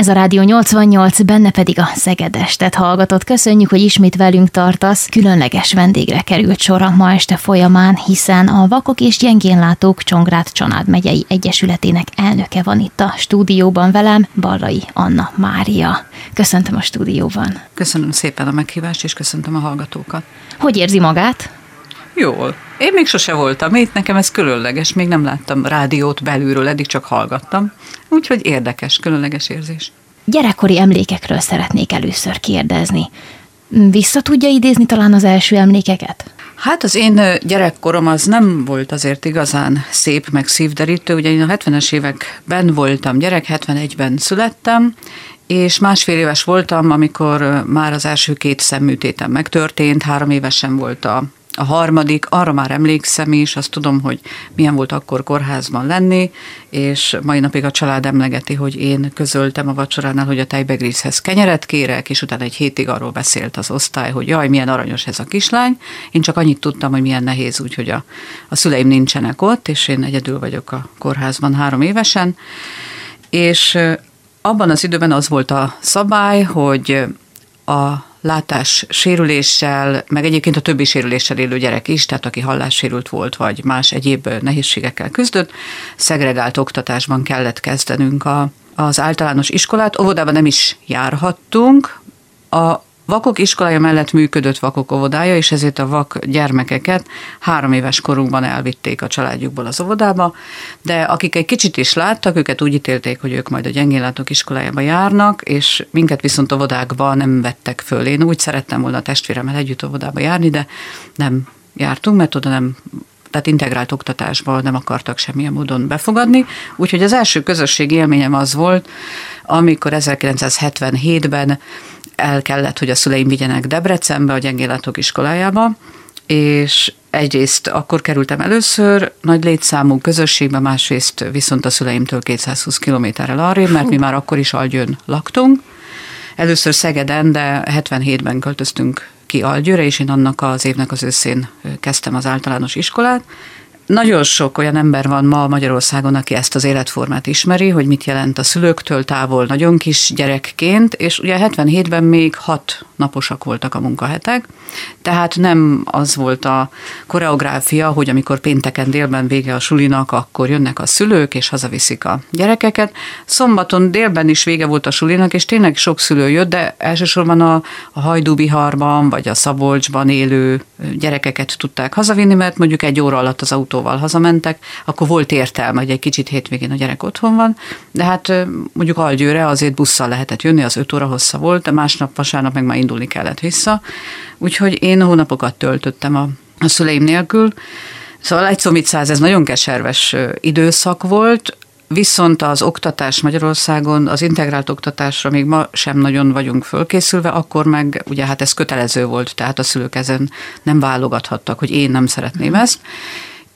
Ez a Rádió 88, benne pedig a Szegedestet hallgatott. Köszönjük, hogy ismét velünk tartasz. Különleges vendégre került sor a ma este folyamán, hiszen a Vakok és Gyengénlátók Csongrád Csanád megyei egyesületének elnöke van itt a stúdióban velem, Balrai Anna Mária. Köszöntöm a stúdióban. Köszönöm szépen a meghívást, és köszöntöm a hallgatókat. Hogy érzi magát? Jól. Én még sose voltam itt, nekem ez különleges, még nem láttam rádiót belülről, eddig csak hallgattam. Úgyhogy érdekes, különleges érzés. Gyerekkori emlékekről szeretnék először kérdezni. Vissza tudja idézni talán az első emlékeket? Hát az én gyerekkorom az nem volt azért igazán szép, meg szívderítő. Ugye én a 70-es években voltam gyerek, 71-ben születtem, és másfél éves voltam, amikor már az első két szemműtétem megtörtént, három évesen volt a a harmadik, arra már emlékszem is, azt tudom, hogy milyen volt akkor kórházban lenni, és mai napig a család emlegeti, hogy én közöltem a vacsoránál, hogy a tejbegrízhez kenyeret kérek, és utána egy hétig arról beszélt az osztály, hogy jaj, milyen aranyos ez a kislány. Én csak annyit tudtam, hogy milyen nehéz úgy, hogy a, a szüleim nincsenek ott, és én egyedül vagyok a kórházban három évesen. És abban az időben az volt a szabály, hogy a látás sérüléssel, meg egyébként a többi sérüléssel élő gyerek is, tehát aki hallássérült volt, vagy más egyéb nehézségekkel küzdött, szegregált oktatásban kellett kezdenünk a, az általános iskolát. Óvodában nem is járhattunk. A Vakok iskolája mellett működött vakok óvodája, és ezért a vak gyermekeket három éves korunkban elvitték a családjukból az óvodába, de akik egy kicsit is láttak, őket úgy ítélték, hogy ők majd a gyengénlátók iskolájába járnak, és minket viszont óvodákba nem vettek föl. Én úgy szerettem volna a testvéremmel együtt óvodába járni, de nem jártunk, mert oda nem tehát integrált oktatásba nem akartak semmilyen módon befogadni. Úgyhogy az első közösségi élményem az volt, amikor 1977-ben el kellett, hogy a szüleim vigyenek Debrecenbe, a gyengélátok iskolájába, és egyrészt akkor kerültem először nagy létszámú közösségbe, másrészt viszont a szüleimtől 220 kilométerrel arrébb, mert mi már akkor is Algyőn laktunk. Először Szegeden, de 77-ben költöztünk ki Algyőre, és én annak az évnek az őszén kezdtem az általános iskolát, nagyon sok olyan ember van ma Magyarországon, aki ezt az életformát ismeri, hogy mit jelent a szülőktől távol nagyon kis gyerekként, és ugye 77-ben még hat naposak voltak a munkahetek, tehát nem az volt a koreográfia, hogy amikor pénteken délben vége a sulinak, akkor jönnek a szülők, és hazaviszik a gyerekeket. Szombaton délben is vége volt a sulinak, és tényleg sok szülő jött, de elsősorban a, a Hajdúbiharban, vagy a Szabolcsban élő gyerekeket tudták hazavinni, mert mondjuk egy óra alatt az autóval hazamentek, akkor volt értelme, hogy egy kicsit hétvégén a gyerek otthon van, de hát mondjuk Algyőre azért busszal lehetett jönni, az öt óra hossza volt, de másnap vasárnap meg már indulni kellett vissza, úgyhogy én hónapokat töltöttem a, a szüleim nélkül, Szóval egy szomicáz, ez nagyon keserves időszak volt, Viszont az oktatás Magyarországon, az integrált oktatásra még ma sem nagyon vagyunk fölkészülve, akkor meg ugye hát ez kötelező volt, tehát a szülők ezen nem válogathattak, hogy én nem szeretném ezt.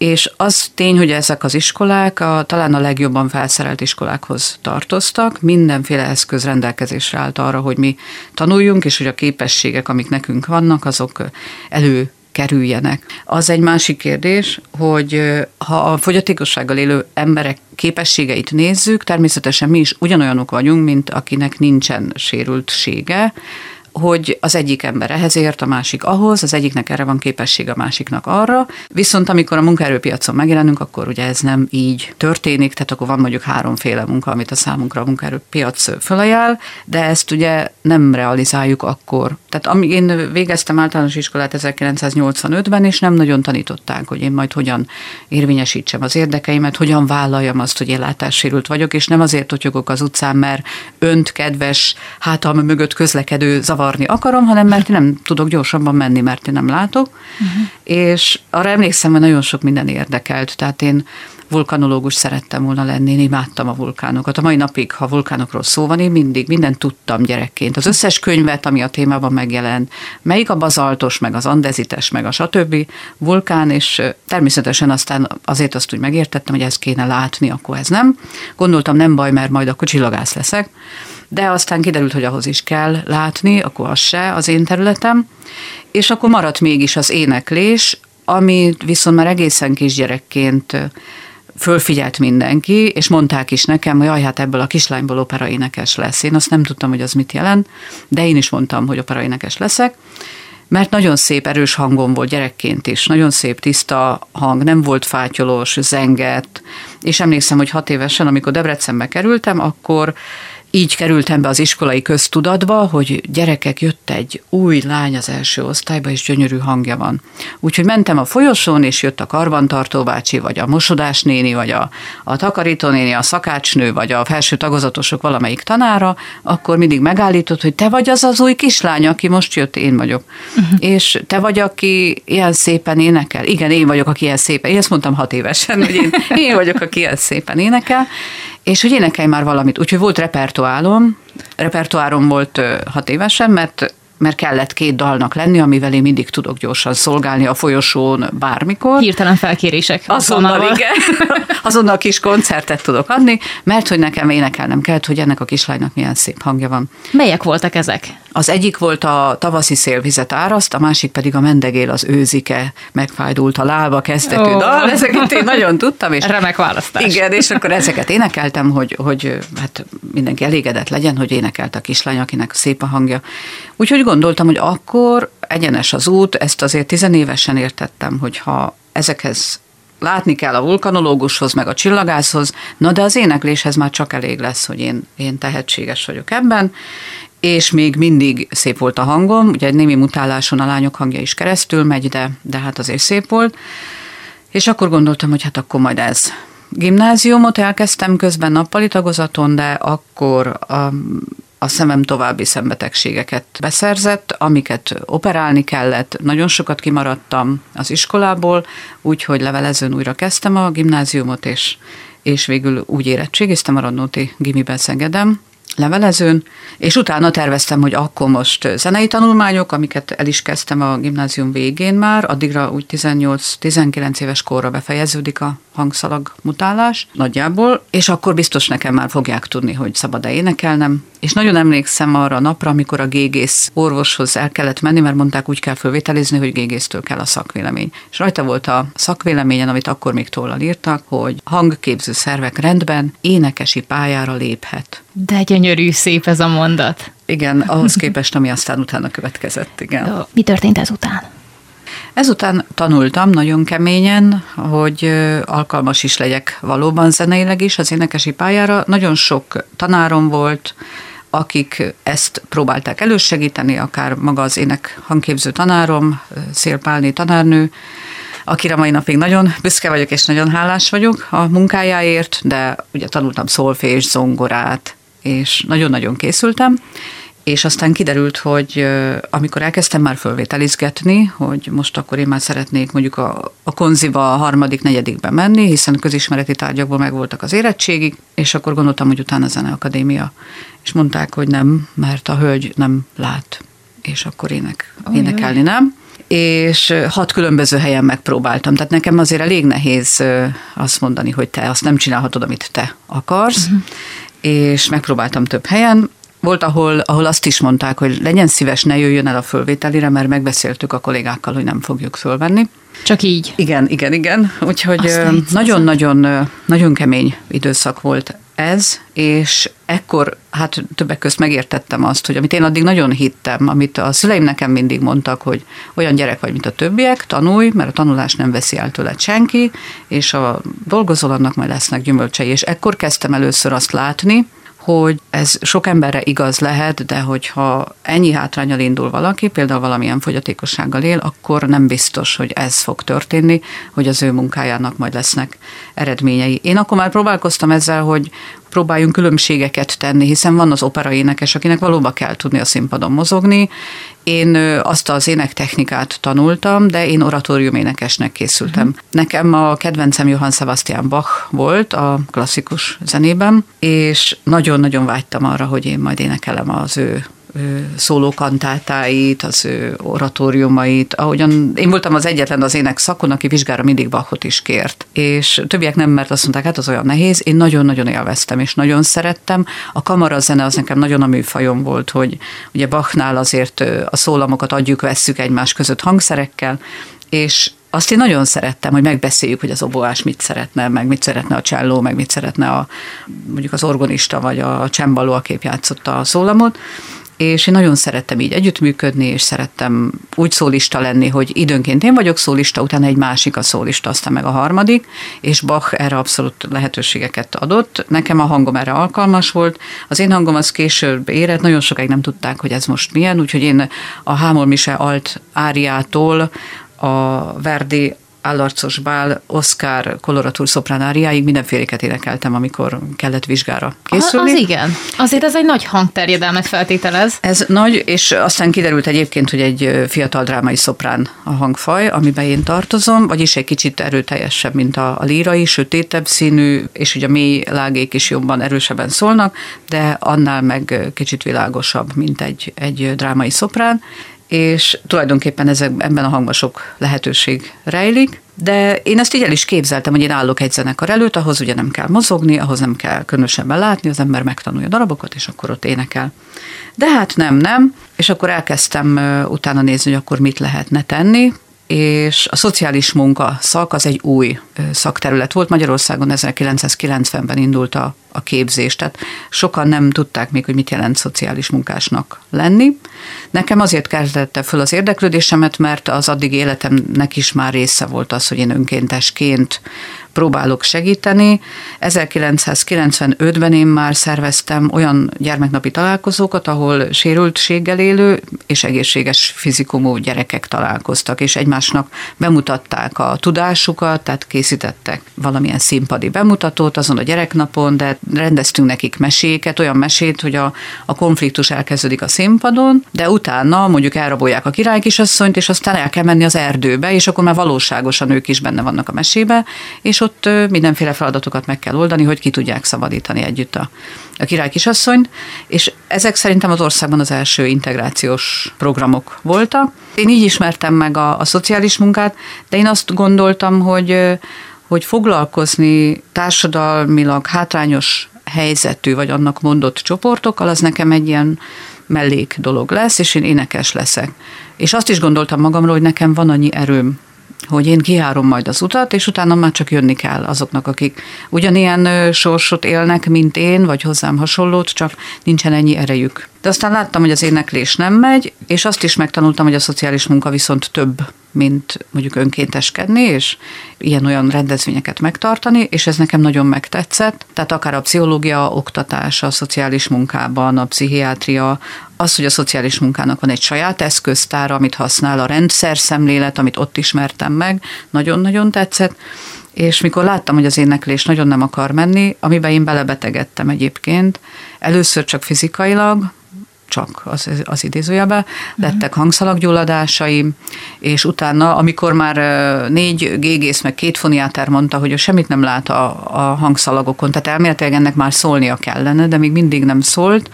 És az tény, hogy ezek az iskolák a, talán a legjobban felszerelt iskolákhoz tartoztak, mindenféle eszköz rendelkezésre állt arra, hogy mi tanuljunk, és hogy a képességek, amik nekünk vannak, azok elő kerüljenek. Az egy másik kérdés, hogy ha a fogyatékossággal élő emberek képességeit nézzük, természetesen mi is ugyanolyanok vagyunk, mint akinek nincsen sérültsége, hogy az egyik ember ehhez ért, a másik ahhoz, az egyiknek erre van képessége, a másiknak arra. Viszont amikor a munkaerőpiacon megjelenünk, akkor ugye ez nem így történik, tehát akkor van mondjuk háromféle munka, amit a számunkra a munkaerőpiac fölajánl, de ezt ugye nem realizáljuk akkor. Tehát amíg én végeztem általános iskolát 1985-ben, és nem nagyon tanították, hogy én majd hogyan érvényesítsem az érdekeimet, hogyan vállaljam azt, hogy én látássérült vagyok, és nem azért totyogok az utcán, mert önt kedves hátalma mögött közlekedő zavar zavarni akarom, hanem mert én nem tudok gyorsabban menni, mert én nem látok. Uh-huh. És arra emlékszem, hogy nagyon sok minden érdekelt. Tehát én vulkanológus szerettem volna lenni, én imádtam a vulkánokat. A mai napig, ha vulkánokról szó van, én mindig mindent tudtam gyerekként. Az összes könyvet, ami a témában megjelent, melyik a bazaltos, meg az andezites, meg a stb. vulkán, és természetesen aztán azért azt úgy megértettem, hogy ezt kéne látni, akkor ez nem. Gondoltam, nem baj, mert majd akkor csillagász leszek de aztán kiderült, hogy ahhoz is kell látni, akkor az se az én területem, és akkor maradt mégis az éneklés, ami viszont már egészen kisgyerekként fölfigyelt mindenki, és mondták is nekem, hogy jaj, hát ebből a kislányból operaénekes lesz. Én azt nem tudtam, hogy az mit jelent, de én is mondtam, hogy operaénekes leszek mert nagyon szép, erős hangom volt gyerekként is, nagyon szép, tiszta hang, nem volt fátyolos, zengett, és emlékszem, hogy hat évesen, amikor Debrecenbe kerültem, akkor így kerültem be az iskolai köztudatba, hogy gyerekek, jött egy új lány az első osztályba, és gyönyörű hangja van. Úgyhogy mentem a folyosón, és jött a karbantartó bácsi, vagy a mosodás néni, vagy a, a takarító néni, a szakácsnő, vagy a felső tagozatosok valamelyik tanára, akkor mindig megállított, hogy te vagy az az új kislány, aki most jött, én vagyok. Uh-huh. És te vagy, aki ilyen szépen énekel? Igen, én vagyok, aki ilyen szépen. Én ezt mondtam hat évesen, hogy én, én vagyok, aki ilyen szépen énekel és hogy énekelj már valamit. Úgyhogy volt repertoálom, repertoárom volt hat évesen, mert mert kellett két dalnak lenni, amivel én mindig tudok gyorsan szolgálni a folyosón bármikor. Hirtelen felkérések. Azonnal, igen. Azonnal kis koncertet tudok adni, mert hogy nekem énekelnem kellett, hogy ennek a kislánynak milyen szép hangja van. Melyek voltak ezek? Az egyik volt a tavaszi szélvizet áraszt, a másik pedig a mendegél az őzike, megfájdult a lába kezdetű oh. dal. Ezeket én nagyon tudtam. És Remek választás. Igen, és akkor ezeket énekeltem, hogy, hogy hát mindenki elégedett legyen, hogy énekelt a kislány, akinek szép a hangja. Úgyhogy gondoltam, hogy akkor egyenes az út, ezt azért tizenévesen értettem, hogy ha ezekhez látni kell a vulkanológushoz, meg a csillagászhoz, na de az énekléshez már csak elég lesz, hogy én, én tehetséges vagyok ebben, és még mindig szép volt a hangom, ugye egy némi mutáláson a lányok hangja is keresztül megy, de, de hát azért szép volt, és akkor gondoltam, hogy hát akkor majd ez. Gimnáziumot elkezdtem közben nappali tagozaton, de akkor a, a szemem további szembetegségeket beszerzett, amiket operálni kellett. Nagyon sokat kimaradtam az iskolából, úgyhogy levelezőn újra kezdtem a gimnáziumot, és, és végül úgy érettségiztem a Radnóti gimiben Szegedem, levelezőn, és utána terveztem, hogy akkor most zenei tanulmányok, amiket el is kezdtem a gimnázium végén már, addigra úgy 18-19 éves korra befejeződik a hangszalag mutálás nagyjából, és akkor biztos nekem már fogják tudni, hogy szabad-e énekelnem. És nagyon emlékszem arra a napra, amikor a gégész orvoshoz el kellett menni, mert mondták, úgy kell fölvételizni, hogy gégésztől kell a szakvélemény. És rajta volt a szakvéleményen, amit akkor még tollal írtak, hogy hangképző szervek rendben énekesi pályára léphet. De gyönyörű, szép ez a mondat. Igen, ahhoz képest, ami aztán utána következett, igen. Mi történt ezután? Ezután tanultam nagyon keményen, hogy alkalmas is legyek valóban zeneileg is az énekesi pályára. Nagyon sok tanárom volt, akik ezt próbálták elősegíteni, akár maga az ének hangképző tanárom, Szélpálni tanárnő, akire mai napig nagyon büszke vagyok, és nagyon hálás vagyok a munkájáért, de ugye tanultam szolfés, zongorát, és nagyon-nagyon készültem, és aztán kiderült, hogy amikor elkezdtem már fölvételizgetni, hogy most akkor én már szeretnék mondjuk a, a konziba a harmadik, negyedikben menni, hiszen közismereti tárgyakból megvoltak az érettségig, és akkor gondoltam, hogy utána a Zeneakadémia. És mondták, hogy nem, mert a hölgy nem lát, és akkor ének, énekelni nem és hat különböző helyen megpróbáltam. Tehát nekem azért elég nehéz azt mondani, hogy te azt nem csinálhatod, amit te akarsz, uh-huh. és megpróbáltam több helyen, volt, ahol, ahol azt is mondták, hogy legyen szíves, ne jöjjön el a fölvételire, mert megbeszéltük a kollégákkal, hogy nem fogjuk fölvenni. Csak így? Igen, igen, igen. Úgyhogy nagyon-nagyon nagyon kemény időszak volt ez, és ekkor hát többek közt megértettem azt, hogy amit én addig nagyon hittem, amit a szüleim nekem mindig mondtak, hogy olyan gyerek vagy, mint a többiek, tanulj, mert a tanulás nem veszi el tőled senki, és a dolgozol, annak majd lesznek gyümölcsei. És ekkor kezdtem először azt látni, hogy ez sok emberre igaz lehet, de hogyha ennyi hátrányal indul valaki, például valamilyen fogyatékossággal él, akkor nem biztos, hogy ez fog történni, hogy az ő munkájának majd lesznek eredményei. Én akkor már próbálkoztam ezzel, hogy próbáljunk különbségeket tenni, hiszen van az operaénekes, akinek valóban kell tudni a színpadon mozogni. Én azt az énektechnikát tanultam, de én oratórium énekesnek készültem. Uh-huh. Nekem a kedvencem Johann Sebastian Bach volt a klasszikus zenében, és nagyon-nagyon vágytam arra, hogy én majd énekelem az ő szólókantátáit, az ő oratóriumait, ahogyan én voltam az egyetlen az ének szakon, aki vizsgára mindig Bachot is kért. És többiek nem, mert azt mondták, hát az olyan nehéz, én nagyon-nagyon élveztem, és nagyon szerettem. A kamarazene az nekem nagyon a műfajom volt, hogy ugye Bachnál azért a szólamokat adjuk, vesszük egymás között hangszerekkel, és azt én nagyon szerettem, hogy megbeszéljük, hogy az oboás mit szeretne, meg mit szeretne a cselló, meg mit szeretne a, mondjuk az orgonista, vagy a csembaló, aki játszotta a szólamot, és én nagyon szerettem így együttműködni, és szerettem úgy szólista lenni, hogy időnként én vagyok szólista, utána egy másik a szólista, aztán meg a harmadik, és Bach erre abszolút lehetőségeket adott. Nekem a hangom erre alkalmas volt. Az én hangom az később érett, nagyon sokáig nem tudták, hogy ez most milyen, úgyhogy én a Hámol Mise alt áriától a Verdi állarcos bál, Oscar, koloratúr szopránáriáig mindenféléket énekeltem, amikor kellett vizsgára készülni. Az igen. Azért ez egy nagy hangterjedelmet feltételez. Ez nagy, és aztán kiderült egyébként, hogy egy fiatal drámai szoprán a hangfaj, amiben én tartozom, vagyis egy kicsit erőteljesebb, mint a, a lírai, sötétebb színű, és ugye a mély lágék is jobban, erősebben szólnak, de annál meg kicsit világosabb, mint egy, egy drámai szoprán és tulajdonképpen ezek, ebben a hangban sok lehetőség rejlik, de én ezt így el is képzeltem, hogy én állok egy zenekar előtt, ahhoz ugye nem kell mozogni, ahhoz nem kell különösebben látni, az ember megtanulja darabokat, és akkor ott énekel. De hát nem, nem, és akkor elkezdtem utána nézni, hogy akkor mit lehetne tenni, és a szociális munka szak az egy új szakterület volt. Magyarországon 1990-ben indult a, a képzés, tehát sokan nem tudták még, hogy mit jelent szociális munkásnak lenni. Nekem azért kezdette föl az érdeklődésemet, mert az addig életemnek is már része volt az, hogy én önkéntesként próbálok segíteni. 1995-ben én már szerveztem olyan gyermeknapi találkozókat, ahol sérültséggel élő és egészséges fizikumú gyerekek találkoztak, és egymásnak bemutatták a tudásukat, tehát készítettek valamilyen színpadi bemutatót azon a gyereknapon, de rendeztünk nekik meséket, olyan mesét, hogy a, a konfliktus elkezdődik a színpadon, de utána mondjuk elrabolják a királykisasszonyt, és aztán el kell menni az erdőbe, és akkor már valóságosan ők is benne vannak a mesébe, és ott mindenféle feladatokat meg kell oldani, hogy ki tudják szabadítani együtt a, a király kisasszonyt, és ezek szerintem az országban az első integrációs programok voltak. Én így ismertem meg a, a szociális munkát, de én azt gondoltam, hogy hogy foglalkozni társadalmilag hátrányos helyzetű, vagy annak mondott csoportokkal, az nekem egy ilyen mellék dolog lesz, és én énekes leszek. És azt is gondoltam magamról, hogy nekem van annyi erőm, hogy én kiárom majd az utat, és utána már csak jönni kell azoknak, akik ugyanilyen sorsot élnek, mint én, vagy hozzám hasonlót, csak nincsen ennyi erejük. De aztán láttam, hogy az éneklés nem megy, és azt is megtanultam, hogy a szociális munka viszont több, mint mondjuk önkénteskedni, és ilyen-olyan rendezvényeket megtartani, és ez nekem nagyon megtetszett. Tehát akár a pszichológia oktatás, a szociális munkában, a pszichiátria, az, hogy a szociális munkának van egy saját eszköztára, amit használ a rendszer szemlélet, amit ott ismertem meg, nagyon-nagyon tetszett, és mikor láttam, hogy az éneklés nagyon nem akar menni, amiben én belebetegedtem egyébként, először csak fizikailag, csak az, az idézőjebe, lettek hangszalaggyulladásaim, és utána, amikor már négy gégész meg két foniáter mondta, hogy ő semmit nem lát a, a hangszalagokon, tehát elméletileg ennek már szólnia kellene, de még mindig nem szólt,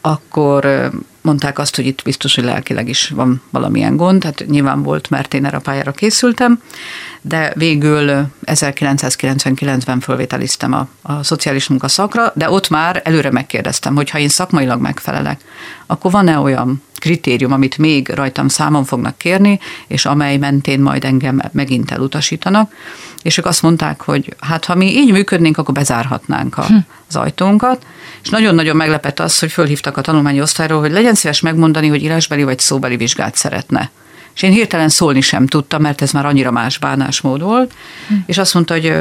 akkor mondták azt, hogy itt biztos, hogy lelkileg is van valamilyen gond, tehát nyilván volt, mert én erre a pályára készültem, de végül 1999-ben fölvételiztem a, a szociális munkaszakra, de ott már előre megkérdeztem, hogy ha én szakmailag megfelelek, akkor van-e olyan kritérium, amit még rajtam számon fognak kérni, és amely mentén majd engem megint elutasítanak. És ők azt mondták, hogy hát ha mi így működnénk, akkor bezárhatnánk a, hm. az ajtónkat. És nagyon-nagyon meglepett az, hogy fölhívtak a tanulmányi osztályról, hogy legyen szíves megmondani, hogy írásbeli vagy szóbeli vizsgát szeretne és én hirtelen szólni sem tudtam, mert ez már annyira más bánásmód volt, hm. és azt mondta, hogy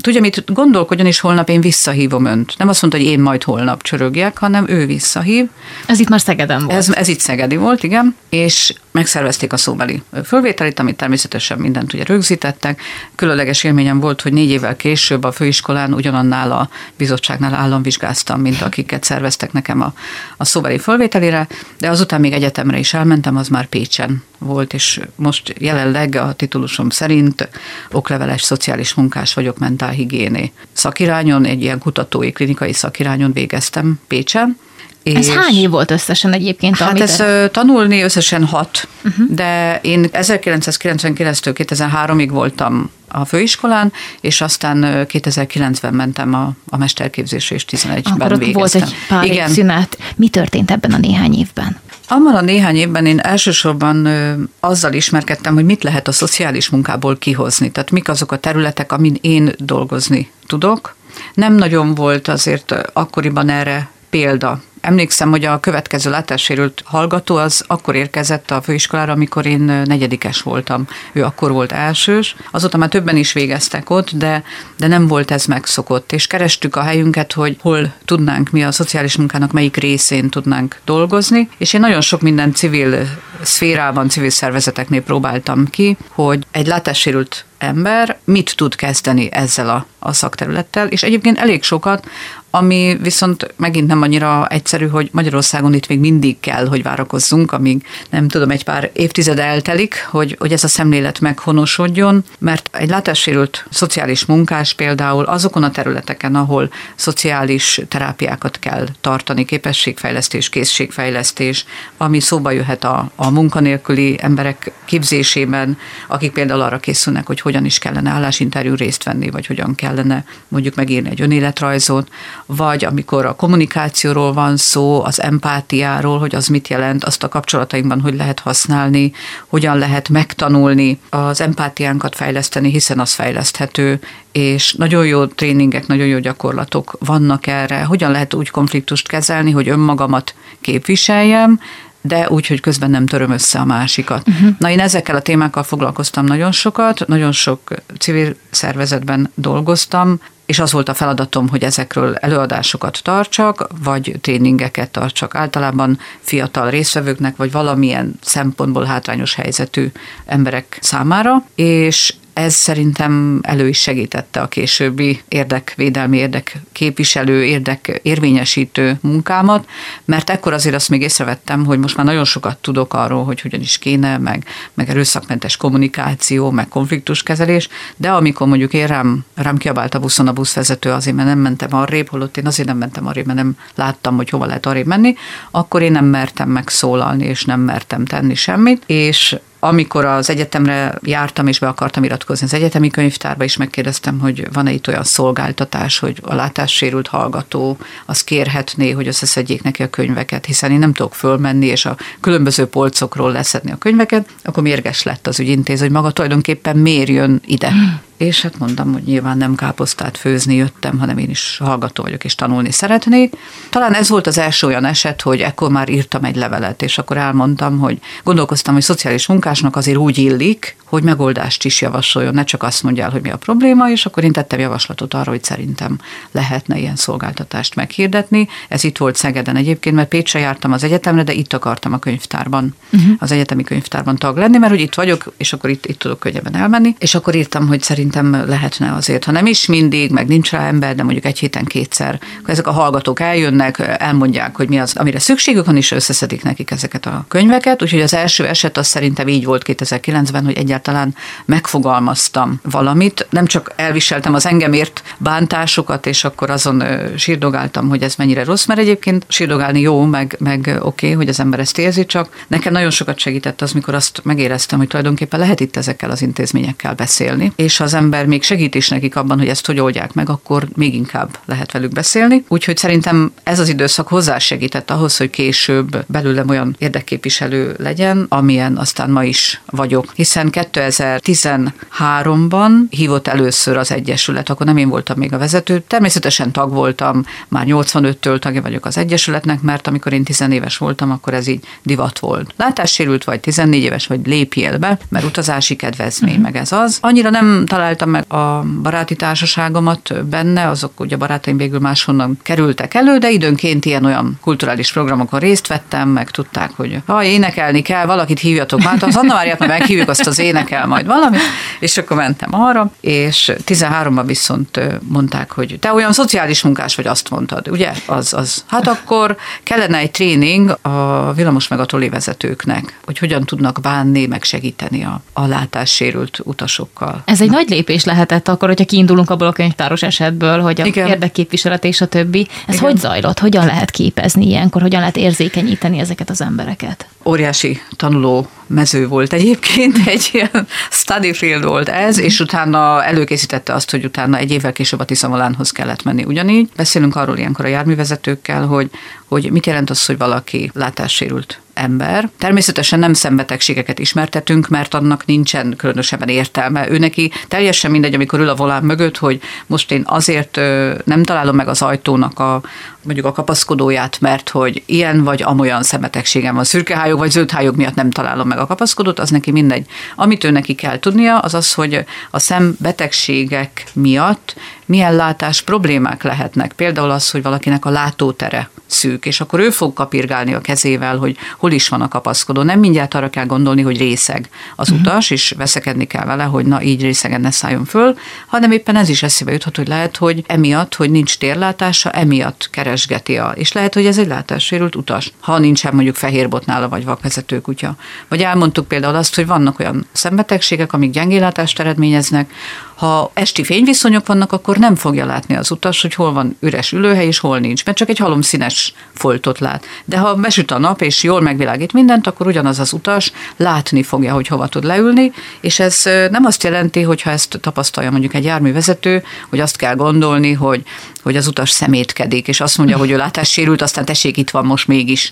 tudja mit, gondolkodjon, és holnap én visszahívom önt. Nem azt mondta, hogy én majd holnap csörögjek, hanem ő visszahív. Ez itt már Szegeden volt. Ez, ez itt Szegedi volt, igen, és megszervezték a szóbeli fölvételit, amit természetesen mindent ugye rögzítettek. Különleges élményem volt, hogy négy évvel később a főiskolán ugyanannál a bizottságnál államvizsgáztam, mint akiket szerveztek nekem a, a szóbeli fölvételire, de azután még egyetemre is elmentem, az már Pécsen volt, és most jelenleg a titulusom szerint okleveles szociális munkás vagyok mentálhigiéné. Szakirányon, egy ilyen kutatói klinikai szakirányon végeztem Pécsen, ez és hány év volt összesen egyébként? Hát ez de... tanulni összesen hat, uh-huh. de én 1999-től 2003-ig voltam a főiskolán, és aztán 2009-ben mentem a, a mesterképzésre, és 11-ben Akkor végeztem. volt egy pár Igen. szünet. Mi történt ebben a néhány évben? Abban a néhány évben én elsősorban ö, azzal ismerkedtem, hogy mit lehet a szociális munkából kihozni. Tehát mik azok a területek, amin én dolgozni tudok. Nem nagyon volt azért akkoriban erre példa. Emlékszem, hogy a következő látássérült hallgató az akkor érkezett a főiskolára, amikor én negyedikes voltam. Ő akkor volt elsős. Azóta már többen is végeztek ott, de, de nem volt ez megszokott. És kerestük a helyünket, hogy hol tudnánk mi a szociális munkának melyik részén tudnánk dolgozni. És én nagyon sok minden civil szférában, civil szervezeteknél próbáltam ki, hogy egy látássérült ember mit tud kezdeni ezzel a, a szakterülettel, és egyébként elég sokat, ami viszont megint nem annyira egyszerű, hogy Magyarországon itt még mindig kell, hogy várakozzunk, amíg nem tudom, egy pár évtized eltelik, hogy, hogy ez a szemlélet meghonosodjon, mert egy látássérült szociális munkás például azokon a területeken, ahol szociális terápiákat kell tartani, képességfejlesztés, készségfejlesztés, ami szóba jöhet a, a munkanélküli emberek képzésében, akik például arra készülnek, hogy hogyan is kellene állásinterjú részt venni, vagy hogyan kellene mondjuk megírni egy önéletrajzot, vagy amikor a kommunikációról van szó, az empátiáról, hogy az mit jelent, azt a kapcsolatainkban hogy lehet használni, hogyan lehet megtanulni az empátiánkat fejleszteni, hiszen az fejleszthető, és nagyon jó tréningek, nagyon jó gyakorlatok vannak erre, hogyan lehet úgy konfliktust kezelni, hogy önmagamat képviseljem, de úgy, hogy közben nem töröm össze a másikat. Uh-huh. Na én ezekkel a témákkal foglalkoztam nagyon sokat, nagyon sok civil szervezetben dolgoztam, és az volt a feladatom, hogy ezekről előadásokat tartsak, vagy tréningeket tartsak általában fiatal résztvevőknek, vagy valamilyen szempontból hátrányos helyzetű emberek számára, és ez szerintem elő is segítette a későbbi érdekvédelmi, érdekképviselő, érdekérvényesítő munkámat, mert ekkor azért azt még észrevettem, hogy most már nagyon sokat tudok arról, hogy hogyan is kéne, meg, meg erőszakmentes kommunikáció, meg konfliktuskezelés, de amikor mondjuk én rám, rám kiabált a buszon a buszvezető azért, mert nem mentem arrébb, holott én azért nem mentem arrébb, mert nem láttam, hogy hova lehet arrébb menni, akkor én nem mertem megszólalni, és nem mertem tenni semmit, és amikor az egyetemre jártam, és be akartam iratkozni az egyetemi könyvtárba, is megkérdeztem, hogy van-e itt olyan szolgáltatás, hogy a látássérült hallgató az kérhetné, hogy összeszedjék neki a könyveket, hiszen én nem tudok fölmenni, és a különböző polcokról leszedni a könyveket, akkor mérges lett az ügyintéz, hogy maga tulajdonképpen miért jön ide és hát mondtam, hogy nyilván nem káposztát főzni jöttem, hanem én is hallgató vagyok, és tanulni szeretnék. Talán ez volt az első olyan eset, hogy ekkor már írtam egy levelet, és akkor elmondtam, hogy gondolkoztam, hogy szociális munkásnak azért úgy illik, hogy megoldást is javasoljon, ne csak azt mondja el, hogy mi a probléma, és akkor én tettem javaslatot arra, hogy szerintem lehetne ilyen szolgáltatást meghirdetni. Ez itt volt Szegeden egyébként, mert Pécsre jártam az egyetemre, de itt akartam a könyvtárban, uh-huh. az egyetemi könyvtárban tag lenni, mert hogy itt vagyok, és akkor itt, itt tudok könnyebben elmenni, és akkor írtam, hogy szerintem szerintem lehetne azért, ha nem is mindig, meg nincs rá ember, de mondjuk egy héten kétszer, akkor ezek a hallgatók eljönnek, elmondják, hogy mi az, amire szükségük van, és összeszedik nekik ezeket a könyveket. Úgyhogy az első eset az szerintem így volt 2009-ben, hogy egyáltalán megfogalmaztam valamit. Nem csak elviseltem az engemért bántásokat, és akkor azon sírdogáltam, hogy ez mennyire rossz, mert egyébként sírdogálni jó, meg, meg oké, okay, hogy az ember ezt érzi, csak nekem nagyon sokat segített az, mikor azt megéreztem, hogy tulajdonképpen lehet itt ezekkel az intézményekkel beszélni, és az ember még segít is nekik abban, hogy ezt hogy oldják meg, akkor még inkább lehet velük beszélni. Úgyhogy szerintem ez az időszak hozzásegített ahhoz, hogy később belőlem olyan érdekképviselő legyen, amilyen aztán ma is vagyok. Hiszen 2013-ban hívott először az Egyesület, akkor nem én voltam még a vezető. Természetesen tag voltam, már 85-től tagja vagyok az Egyesületnek, mert amikor én 10 éves voltam, akkor ez így divat volt. Látássérült vagy 14 éves, vagy lépjél be, mert utazási kedvezmény, uh-huh. meg ez az. Annyira nem talál találtam meg a baráti társaságomat benne, azok ugye barátaim végül máshonnan kerültek elő, de időnként ilyen olyan kulturális programokon részt vettem, meg tudták, hogy ha énekelni kell, valakit hívjatok már, az Anna Máriát majd meghívjuk, azt az énekel majd valami, és akkor mentem arra, és 13-ban viszont mondták, hogy te olyan szociális munkás vagy, azt mondtad, ugye? Az, az. Hát akkor kellene egy tréning a villamos meg a vezetőknek, hogy hogyan tudnak bánni, meg segíteni a, a látássérült utasokkal. Ez egy Na. nagy lépés lehetett akkor, hogyha kiindulunk abból a könyvtáros esetből, hogy a Igen. érdekképviselet és a többi. Ez Igen. hogy zajlott? Hogyan lehet képezni ilyenkor? Hogyan lehet érzékenyíteni ezeket az embereket? Óriási tanuló mező volt egyébként, egy ilyen study field volt ez, és utána előkészítette azt, hogy utána egy évvel később a Tiszamalánhoz kellett menni ugyanígy. Beszélünk arról ilyenkor a járművezetőkkel, hogy, hogy mit jelent az, hogy valaki látássérült ember. Természetesen nem szembetegségeket ismertetünk, mert annak nincsen különösebben értelme. Ő neki teljesen mindegy, amikor ül a volán mögött, hogy most én azért nem találom meg az ajtónak a, mondjuk a kapaszkodóját, mert hogy ilyen vagy amolyan szemetegségem van, szürkehályog vagy zöldhályog miatt nem találom meg a kapaszkodót, az neki mindegy. Amit ő neki kell tudnia, az az, hogy a szembetegségek miatt milyen látás problémák lehetnek. Például az, hogy valakinek a látótere szűk, és akkor ő fog kapirgálni a kezével, hogy hol is van a kapaszkodó. Nem mindjárt arra kell gondolni, hogy részeg az uh-huh. utas, és veszekedni kell vele, hogy na így részegen ne szálljon föl, hanem éppen ez is eszébe juthat, hogy lehet, hogy emiatt, hogy nincs térlátása, emiatt keresgeti a, és lehet, hogy ez egy látássérült utas, ha nincsen mondjuk fehérbotnála vagy vakvezető kutya. Vagy elmondtuk például azt, hogy vannak olyan szembetegségek, amik gyengélátást eredményeznek, ha esti fényviszonyok vannak, akkor nem fogja látni az utas, hogy hol van üres ülőhely és hol nincs, mert csak egy halomszínes foltot lát. De ha besüt a nap és jól megvilágít mindent, akkor ugyanaz az utas látni fogja, hogy hova tud leülni, és ez nem azt jelenti, hogy ha ezt tapasztalja mondjuk egy járművezető, hogy azt kell gondolni, hogy, hogy az utas szemétkedik, és azt mondja, hogy ő látássérült, aztán tessék, itt van most mégis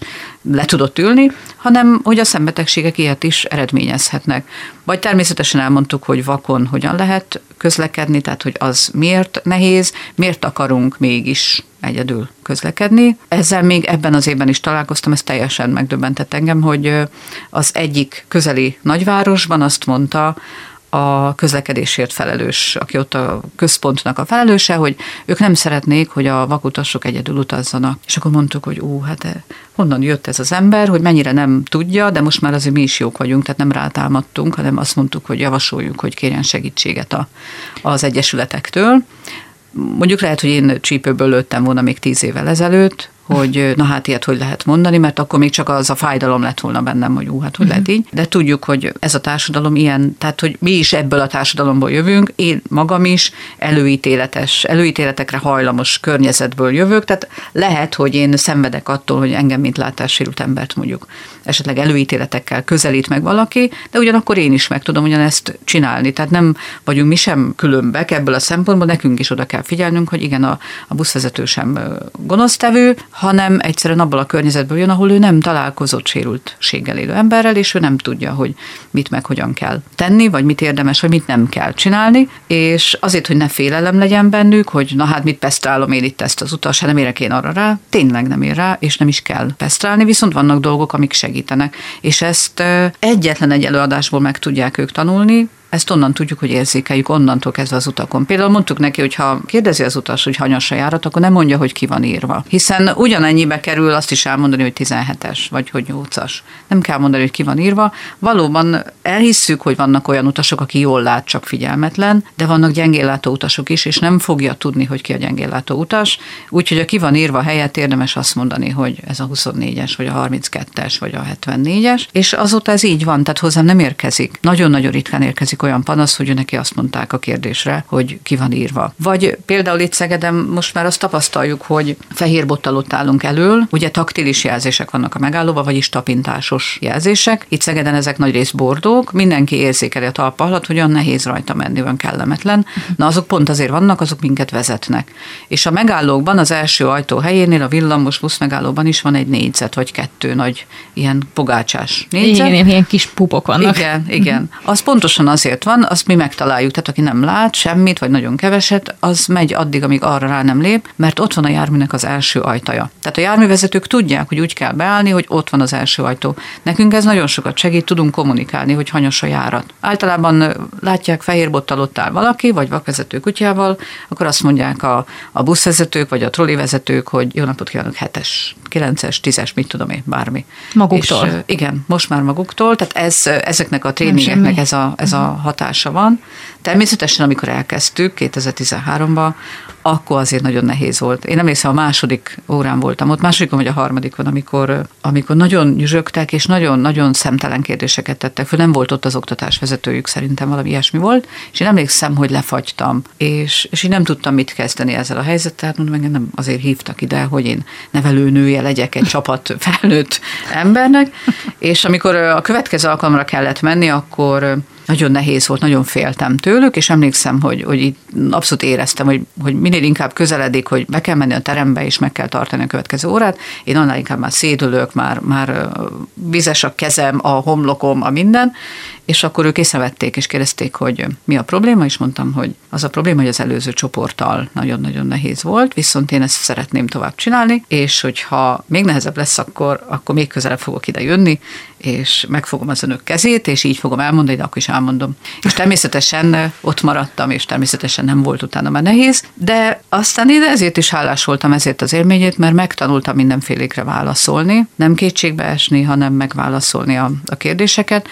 le tudott ülni, hanem hogy a szembetegségek ilyet is eredményezhetnek. Vagy természetesen elmondtuk, hogy vakon hogyan lehet közlekedni, tehát hogy az miért nehéz, miért akarunk mégis egyedül közlekedni. Ezzel még ebben az évben is találkoztam, ez teljesen megdöbbentett engem, hogy az egyik közeli nagyvárosban azt mondta a közlekedésért felelős, aki ott a központnak a felelőse, hogy ők nem szeretnék, hogy a vakutasok egyedül utazzanak. És akkor mondtuk, hogy ú, hát eh, honnan jött ez az ember, hogy mennyire nem tudja, de most már azért mi is jók vagyunk, tehát nem rátámadtunk, hanem azt mondtuk, hogy javasoljuk, hogy kérjen segítséget a, az egyesületektől. Mondjuk lehet, hogy én csípőből lőttem volna még tíz évvel ezelőtt, hogy na hát ilyet hogy lehet mondani, mert akkor még csak az a fájdalom lett volna bennem, hogy ú, hát hogy lehet így. De tudjuk, hogy ez a társadalom ilyen, tehát hogy mi is ebből a társadalomból jövünk, én magam is előítéletes, előítéletekre hajlamos környezetből jövök, tehát lehet, hogy én szenvedek attól, hogy engem, mint látássérült embert mondjuk esetleg előítéletekkel közelít meg valaki, de ugyanakkor én is meg tudom ugyanezt csinálni. Tehát nem vagyunk mi sem különbek ebből a szempontból, nekünk is oda kell figyelnünk, hogy igen, a, a buszvezető sem gonosztevő, hanem egyszerűen abból a környezetből jön, ahol ő nem találkozott sérültséggel élő emberrel, és ő nem tudja, hogy mit meg hogyan kell tenni, vagy mit érdemes, vagy mit nem kell csinálni, és azért, hogy ne félelem legyen bennük, hogy na hát mit pesztrálom én itt ezt az utas, hát nem érek én arra rá, tényleg nem ér rá, és nem is kell pesztrálni, viszont vannak dolgok, amik segítenek. És ezt egyetlen egy előadásból meg tudják ők tanulni, ezt onnan tudjuk, hogy érzékeljük, onnantól kezdve az utakon. Például mondtuk neki, hogy ha kérdezi az utas, hogy hanyas járat, akkor nem mondja, hogy ki van írva. Hiszen ugyanennyibe kerül azt is elmondani, hogy 17-es, vagy hogy 8-as. Nem kell mondani, hogy ki van írva. Valóban elhisszük, hogy vannak olyan utasok, aki jól lát, csak figyelmetlen, de vannak gyengéllátó utasok is, és nem fogja tudni, hogy ki a gyengéllátó utas. Úgyhogy a ki van írva helyett érdemes azt mondani, hogy ez a 24-es, vagy a 32-es, vagy a 74-es, és azóta ez így van, tehát hozzám nem érkezik. Nagyon-nagyon ritkán érkezik érkezik olyan panasz, hogy neki azt mondták a kérdésre, hogy ki van írva. Vagy például itt Szegeden most már azt tapasztaljuk, hogy fehér bottal ott állunk elől, ugye taktilis jelzések vannak a megállóban, vagyis tapintásos jelzések. Itt Szegeden ezek nagy rész bordók, mindenki érzékeli a talpa alatt, hogy olyan nehéz rajta menni, olyan kellemetlen. Na azok pont azért vannak, azok minket vezetnek. És a megállókban az első ajtó helyénél, a villamos busz megállóban is van egy négyzet, vagy kettő nagy ilyen pogácsás négyzet. Igen, ilyen kis pupok vannak. Igen, igen. Az pontosan azért azért van, azt mi megtaláljuk. Tehát aki nem lát semmit, vagy nagyon keveset, az megy addig, amíg arra rá nem lép, mert ott van a járműnek az első ajtaja. Tehát a járművezetők tudják, hogy úgy kell beállni, hogy ott van az első ajtó. Nekünk ez nagyon sokat segít, tudunk kommunikálni, hogy hanyas a járat. Általában látják fehér bottal ott áll valaki, vagy vakvezető kutyával, akkor azt mondják a, a buszvezetők, vagy a trollivezetők, hogy jó napot kívánok, hetes, kilences, tízes, mit tudom én, bármi. Maguktól. És, igen, most már maguktól, tehát ez, ezeknek a tréningeknek ez a, ez a mhm hatása van. Természetesen, amikor elkezdtük 2013-ban, akkor azért nagyon nehéz volt. Én emlékszem, a második órán voltam ott, másodikon vagy a harmadikon, amikor, amikor nagyon nyüzsögtek, és nagyon-nagyon szemtelen kérdéseket tettek föl. Nem volt ott az oktatás vezetőjük, szerintem valami ilyesmi volt, és én emlékszem, hogy lefagytam, és, és én nem tudtam mit kezdeni ezzel a helyzettel, mondom, engem nem azért hívtak ide, hogy én nevelőnője legyek egy csapat felnőtt embernek, és amikor a következő alkalomra kellett menni, akkor nagyon nehéz volt, nagyon féltem tőlük, és emlékszem, hogy, hogy itt abszolút éreztem, hogy, hogy minél inkább közeledik, hogy be kell menni a terembe, és meg kell tartani a következő órát, én annál inkább már szédülök, már, már vizes a kezem, a homlokom, a minden, és akkor ők észrevették, és kérdezték, hogy mi a probléma, és mondtam, hogy az a probléma, hogy az előző csoporttal nagyon-nagyon nehéz volt, viszont én ezt szeretném tovább csinálni, és hogyha még nehezebb lesz, akkor, akkor még közelebb fogok ide jönni, és megfogom az önök kezét, és így fogom elmondani, de akkor is elmondom. És természetesen ott maradtam, és természetesen nem volt utána már nehéz, de aztán én ezért is hálás voltam ezért az élményét, mert megtanultam mindenfélékre válaszolni, nem kétségbe esni, hanem megválaszolni a, a kérdéseket,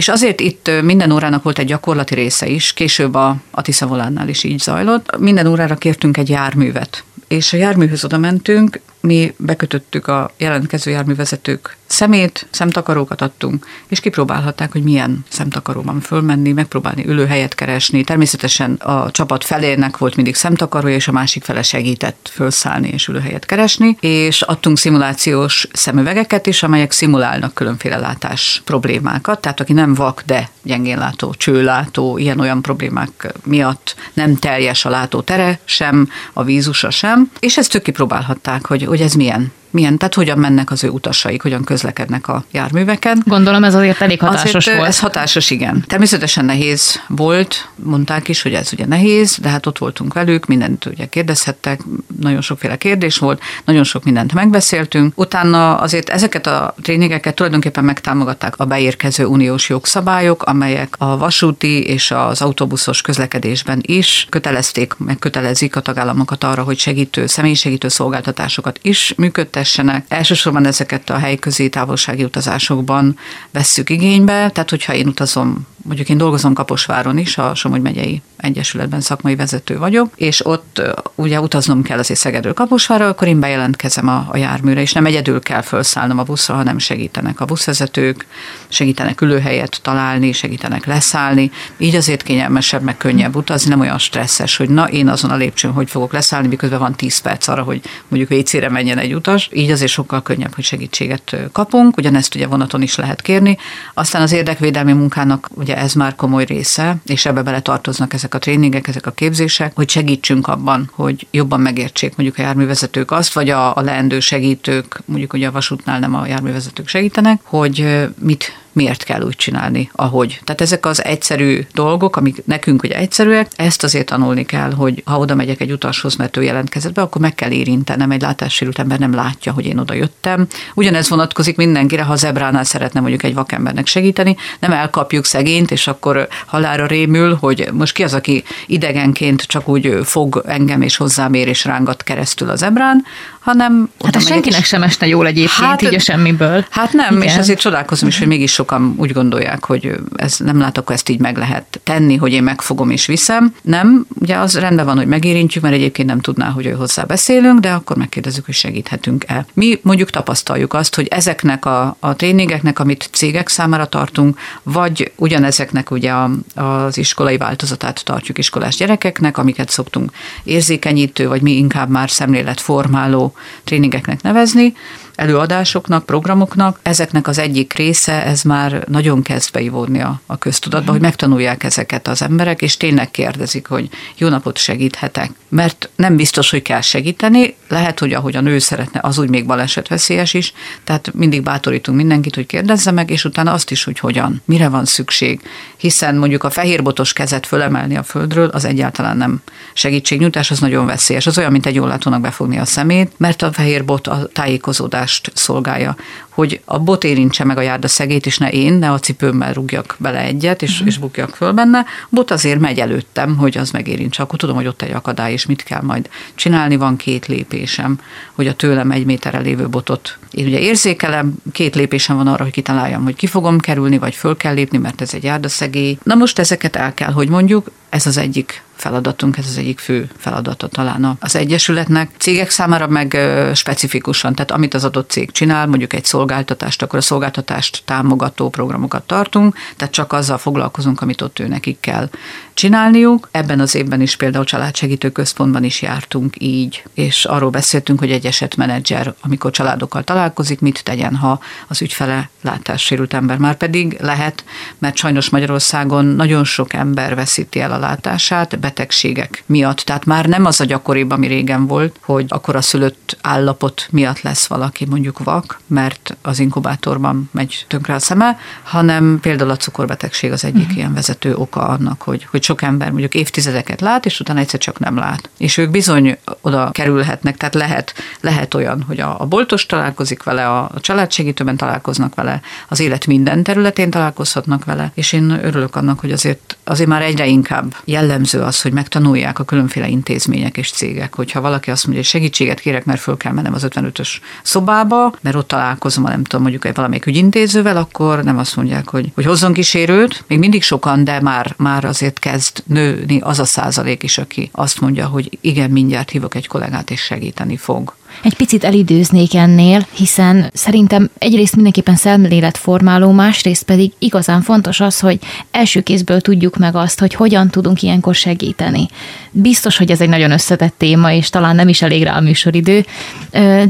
és azért itt minden órának volt egy gyakorlati része is, később a, a Tisza Volánnál is így zajlott. Minden órára kértünk egy járművet, és a járműhöz oda mentünk, mi bekötöttük a jelentkező járművezetők szemét, szemtakarókat adtunk, és kipróbálhatták, hogy milyen szemtakaróban fölmenni, megpróbálni ülőhelyet keresni. Természetesen a csapat felének volt mindig szemtakarója, és a másik fele segített fölszállni és ülőhelyet keresni, és adtunk szimulációs szemüvegeket is, amelyek szimulálnak különféle látás problémákat, tehát aki nem vak, de gyengén látó, csőlátó, ilyen-olyan problémák miatt nem teljes a látótere sem, a vízusa sem, és ezt ők kipróbálhatták, hogy, hogy ez milyen milyen, tehát hogyan mennek az ő utasaik, hogyan közlekednek a járműveken. Gondolom ez azért elég hatásos azért volt. Ez hatásos, igen. Természetesen nehéz volt, mondták is, hogy ez ugye nehéz, de hát ott voltunk velük, mindent ugye kérdezhettek, nagyon sokféle kérdés volt, nagyon sok mindent megbeszéltünk. Utána azért ezeket a tréningeket tulajdonképpen megtámogatták a beérkező uniós jogszabályok, amelyek a vasúti és az autóbuszos közlekedésben is kötelezték, meg kötelezik a tagállamokat arra, hogy segítő, személysegítő szolgáltatásokat is működtet működtessenek. Elsősorban ezeket a helyközi távolsági utazásokban vesszük igénybe, tehát hogyha én utazom, mondjuk én dolgozom Kaposváron is, a Somogy megyei egyesületben szakmai vezető vagyok, és ott ugye utaznom kell azért Szegedről Kaposvárra, akkor én bejelentkezem a, a járműre, és nem egyedül kell felszállnom a buszra, hanem segítenek a buszvezetők, segítenek ülőhelyet találni, segítenek leszállni, így azért kényelmesebb, meg könnyebb utazni, nem olyan stresszes, hogy na én azon a lépcsőn hogy fogok leszállni, miközben van 10 perc arra, hogy mondjuk WC-re menjen egy utas, így azért sokkal könnyebb, hogy segítséget kapunk, ugyanezt ugye vonaton is lehet kérni. Aztán az érdekvédelmi munkának ugye ez már komoly része, és ebbe bele tartoznak ezek a tréningek, ezek a képzések, hogy segítsünk abban, hogy jobban megértsék mondjuk a járművezetők azt, vagy a, a leendő segítők, mondjuk ugye a vasútnál nem a járművezetők segítenek, hogy mit miért kell úgy csinálni, ahogy. Tehát ezek az egyszerű dolgok, amik nekünk ugye egyszerűek, ezt azért tanulni kell, hogy ha oda megyek egy utashoz, mert ő jelentkezett be, akkor meg kell érintenem, egy látássérült ember nem látja, hogy én oda jöttem. Ugyanez vonatkozik mindenkire, ha zebránál szeretne mondjuk egy vakembernek segíteni, nem elkapjuk szegényt, és akkor halára rémül, hogy most ki az, aki idegenként csak úgy fog engem és hozzám ér és rángat keresztül az zebrán, hanem... Hát a senkinek sem esne jól egyébként, hát, így a semmiből. Hát nem, Igen. és azért csodálkozom is, hogy mégis sokan úgy gondolják, hogy ez nem látok, ezt így meg lehet tenni, hogy én megfogom és viszem. Nem, ugye az rendben van, hogy megérintjük, mert egyébként nem tudná, hogy ő hozzá beszélünk, de akkor megkérdezzük, hogy segíthetünk-e. Mi mondjuk tapasztaljuk azt, hogy ezeknek a, a tréningeknek, amit cégek számára tartunk, vagy ugyanezeknek ugye a, az iskolai változatát tartjuk iskolás gyerekeknek, amiket szoktunk érzékenyítő, vagy mi inkább már szemléletformáló tréningeknek nevezni, előadásoknak, programoknak. Ezeknek az egyik része, ez már nagyon kezd beivódni a, a köztudatba, hogy megtanulják ezeket az emberek, és tényleg kérdezik, hogy jó napot segíthetek. Mert nem biztos, hogy kell segíteni, lehet, hogy ahogy a nő szeretne, az úgy még balesetveszélyes is, tehát mindig bátorítunk mindenkit, hogy kérdezze meg, és utána azt is, hogy hogyan, mire van szükség. Hiszen mondjuk a fehérbotos kezet fölemelni a földről, az egyáltalán nem segítségnyújtás, az nagyon veszélyes. Az olyan, mint egy jól befogni a szemét, mert a fehérbot a tájékozódás megoldást szolgálja, hogy a bot érintse meg a járda szegét, és ne én, ne a cipőmmel rúgjak bele egyet, és, uh-huh. és bukjak föl benne. A bot azért megy előttem, hogy az megérintse. Akkor tudom, hogy ott egy akadály, és mit kell majd csinálni. Van két lépésem, hogy a tőlem egy méterre lévő botot én ugye érzékelem, két lépésem van arra, hogy kitaláljam, hogy ki fogom kerülni, vagy föl kell lépni, mert ez egy járdaszegély. Na most ezeket el kell, hogy mondjuk, ez az egyik feladatunk, ez az egyik fő feladata talán az Egyesületnek. Cégek számára meg specifikusan, tehát amit az adott cég csinál, mondjuk egy szolgáltatást, akkor a szolgáltatást támogató programokat tartunk, tehát csak azzal foglalkozunk, amit ott ő nekik kell csinálniuk. Ebben az évben is például családsegítő központban is jártunk így, és arról beszéltünk, hogy egy esetmenedzser, amikor családokkal találkozik, mit tegyen, ha az ügyfele látássérült ember. Már pedig lehet, mert sajnos Magyarországon nagyon sok ember veszíti el a látását betegségek miatt. Tehát már nem az a gyakoribb, ami régen volt, hogy akkor a szülött állapot miatt lesz valaki mondjuk vak, mert az inkubátorban megy tönkre a szeme, hanem például a cukorbetegség az egyik uh-huh. ilyen vezető oka annak, hogy, hogy sok ember mondjuk évtizedeket lát, és utána egyszer csak nem lát. És ők bizony oda kerülhetnek, tehát lehet, lehet olyan, hogy a, a boltos találkozik vele, a, a családsegítőben találkoznak vele, az élet minden területén találkozhatnak vele, és én örülök annak, hogy azért, azért már egyre inkább jellemző az, hogy megtanulják a különféle intézmények és cégek, hogyha valaki azt mondja, hogy segítséget kérek, mert föl kell mennem az 55-ös szobába, mert ott találkozom, nem tudom, mondjuk egy valamelyik ügyintézővel, akkor nem azt mondják, hogy, hogy hozzon kísérőt, még mindig sokan, de már, már azért kezd nőni az a százalék is, aki azt mondja, hogy igen, mindjárt hívok egy kollégát, és segíteni fog. Egy picit elidőznék ennél, hiszen szerintem egyrészt mindenképpen szemléletformáló, másrészt pedig igazán fontos az, hogy első kézből tudjuk meg azt, hogy hogyan tudunk ilyenkor segíteni. Biztos, hogy ez egy nagyon összetett téma, és talán nem is elég rá a műsoridő,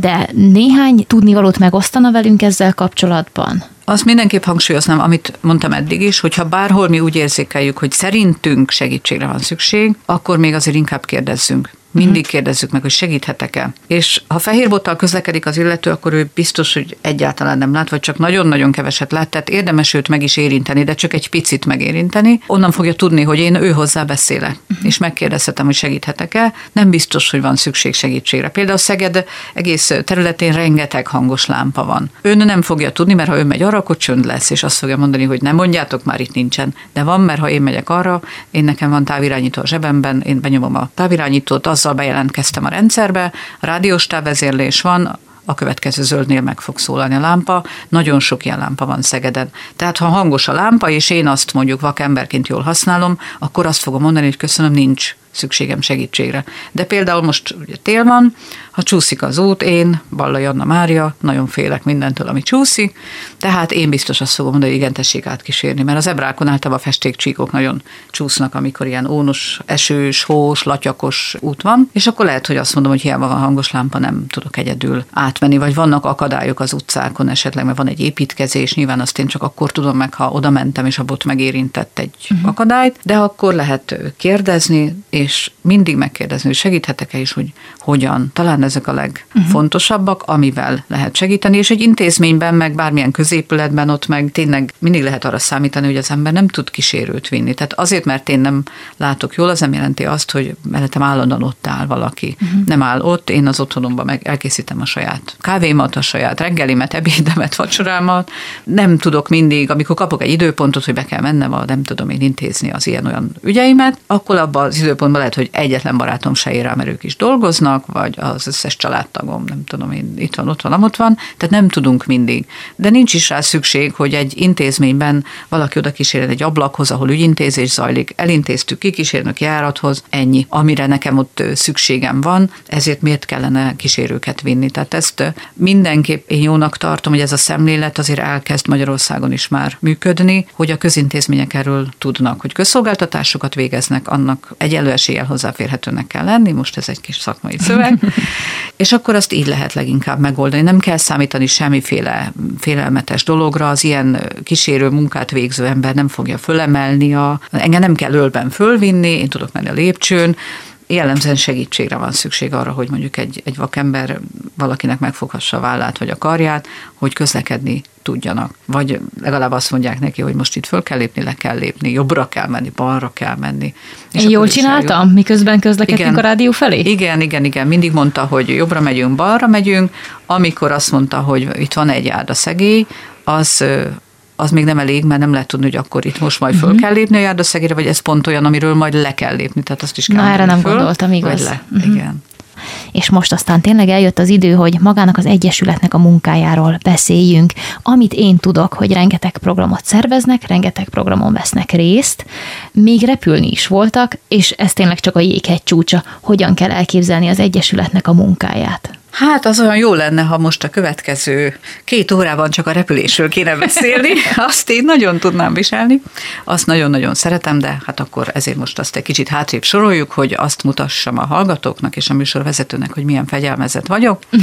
de néhány tudnivalót megosztana velünk ezzel kapcsolatban? Azt mindenképp hangsúlyoznám, amit mondtam eddig is, hogyha bárhol mi úgy érzékeljük, hogy szerintünk segítségre van szükség, akkor még azért inkább kérdezzünk. Mindig kérdezzük meg, hogy segíthetek-e. És ha fehér bottal közlekedik az illető, akkor ő biztos, hogy egyáltalán nem lát, vagy csak nagyon-nagyon keveset lát, tehát érdemes őt meg is érinteni, de csak egy picit megérinteni. Onnan fogja tudni, hogy én ő hozzá beszélek, uh-huh. és megkérdezhetem, hogy segíthetek-e. Nem biztos, hogy van szükség segítségre. Például Szeged egész területén rengeteg hangos lámpa van. Ön nem fogja tudni, mert ha ő megy arra, akkor csönd lesz, és azt fogja mondani, hogy nem mondjátok, már itt nincsen. De van, mert ha én megyek arra, én nekem van távirányító a zsebemben, én benyomom a távirányítót, az azzal bejelentkeztem a rendszerbe, a rádiós távvezérlés van, a következő zöldnél meg fog szólalni a lámpa. Nagyon sok ilyen lámpa van Szegeden. Tehát ha hangos a lámpa, és én azt mondjuk vakemberként jól használom, akkor azt fogom mondani, hogy köszönöm, nincs szükségem segítségre. De például most ugye tél van, ha csúszik az út, én, Balla Janna Mária, nagyon félek mindentől, ami csúszik, tehát én biztos azt fogom mondani, hogy igen, tessék átkísérni, mert az ebrákon általában a festékcsíkok nagyon csúsznak, amikor ilyen ónos, esős, hós, latyakos út van, és akkor lehet, hogy azt mondom, hogy hiába van hangos lámpa, nem tudok egyedül átmenni, vagy vannak akadályok az utcákon esetleg, mert van egy építkezés, nyilván azt én csak akkor tudom meg, ha oda mentem, és abból megérintett egy uh-huh. akadályt, de akkor lehet kérdezni, és mindig megkérdezni, hogy segíthetek-e is, hogy hogyan. Talán ezek a legfontosabbak, amivel lehet segíteni, és egy intézményben, meg bármilyen középületben ott meg tényleg mindig lehet arra számítani, hogy az ember nem tud kísérőt vinni. Tehát azért, mert én nem látok jól, az nem jelenti azt, hogy mellettem állandóan ott áll valaki. Uh-huh. Nem áll ott, én az otthonomban meg elkészítem a saját kávémat, a saját reggelimet, ebédemet, vacsorámat. Nem tudok mindig, amikor kapok egy időpontot, hogy be kell mennem, a, nem tudom én intézni az ilyen-olyan ügyeimet, akkor abban az időpontban lehet, hogy egyetlen barátom se ér rá, mert ők is dolgoznak, vagy az összes családtagom, nem tudom én, itt van, ott van, ott van, tehát nem tudunk mindig. De nincs is rá szükség, hogy egy intézményben valaki oda kísérjen egy ablakhoz, ahol ügyintézés zajlik, elintéztük kikísérnök járathoz, ennyi, amire nekem ott szükségem van, ezért miért kellene kísérőket vinni. Tehát ezt mindenképp én jónak tartom, hogy ez a szemlélet azért elkezd Magyarországon is már működni, hogy a közintézmények erről tudnak, hogy közszolgáltatásokat végeznek, annak egyelő eséllyel hozzáférhetőnek kell lenni, most ez egy kis szakmai szöveg, és akkor azt így lehet leginkább megoldani. Nem kell számítani semmiféle félelmetes dologra, az ilyen kísérő munkát végző ember nem fogja fölemelni, a, engem nem kell ölben fölvinni, én tudok menni a lépcsőn, jellemzően segítségre van szükség arra, hogy mondjuk egy, egy vakember valakinek megfoghassa a vállát vagy a karját, hogy közlekedni tudjanak. Vagy legalább azt mondják neki, hogy most itt föl kell lépni, le kell lépni, jobbra kell menni, balra kell menni. És Én jól csináltam, eljön. miközben közlekedtünk igen, a rádió felé? Igen, igen, igen. Mindig mondta, hogy jobbra megyünk, balra megyünk. Amikor azt mondta, hogy itt van egy árda szegély, az az még nem elég, mert nem lehet tudni, hogy akkor itt most majd föl uh-huh. kell lépni a járdaszegére, vagy ez pont olyan, amiről majd le kell lépni, tehát azt is kell Na, erre nem föl, gondoltam, igaz. Vagy le. Uh-huh. Igen. és most aztán tényleg eljött az idő, hogy magának az Egyesületnek a munkájáról beszéljünk. Amit én tudok, hogy rengeteg programot szerveznek, rengeteg programon vesznek részt, még repülni is voltak, és ez tényleg csak a jéghegy csúcsa. Hogyan kell elképzelni az Egyesületnek a munkáját? Hát az olyan jó lenne, ha most a következő két órában csak a repülésről kéne beszélni, azt én nagyon tudnám viselni, azt nagyon-nagyon szeretem, de hát akkor ezért most azt egy kicsit hátrébb soroljuk, hogy azt mutassam a hallgatóknak és a műsorvezetőnek, hogy milyen fegyelmezett vagyok.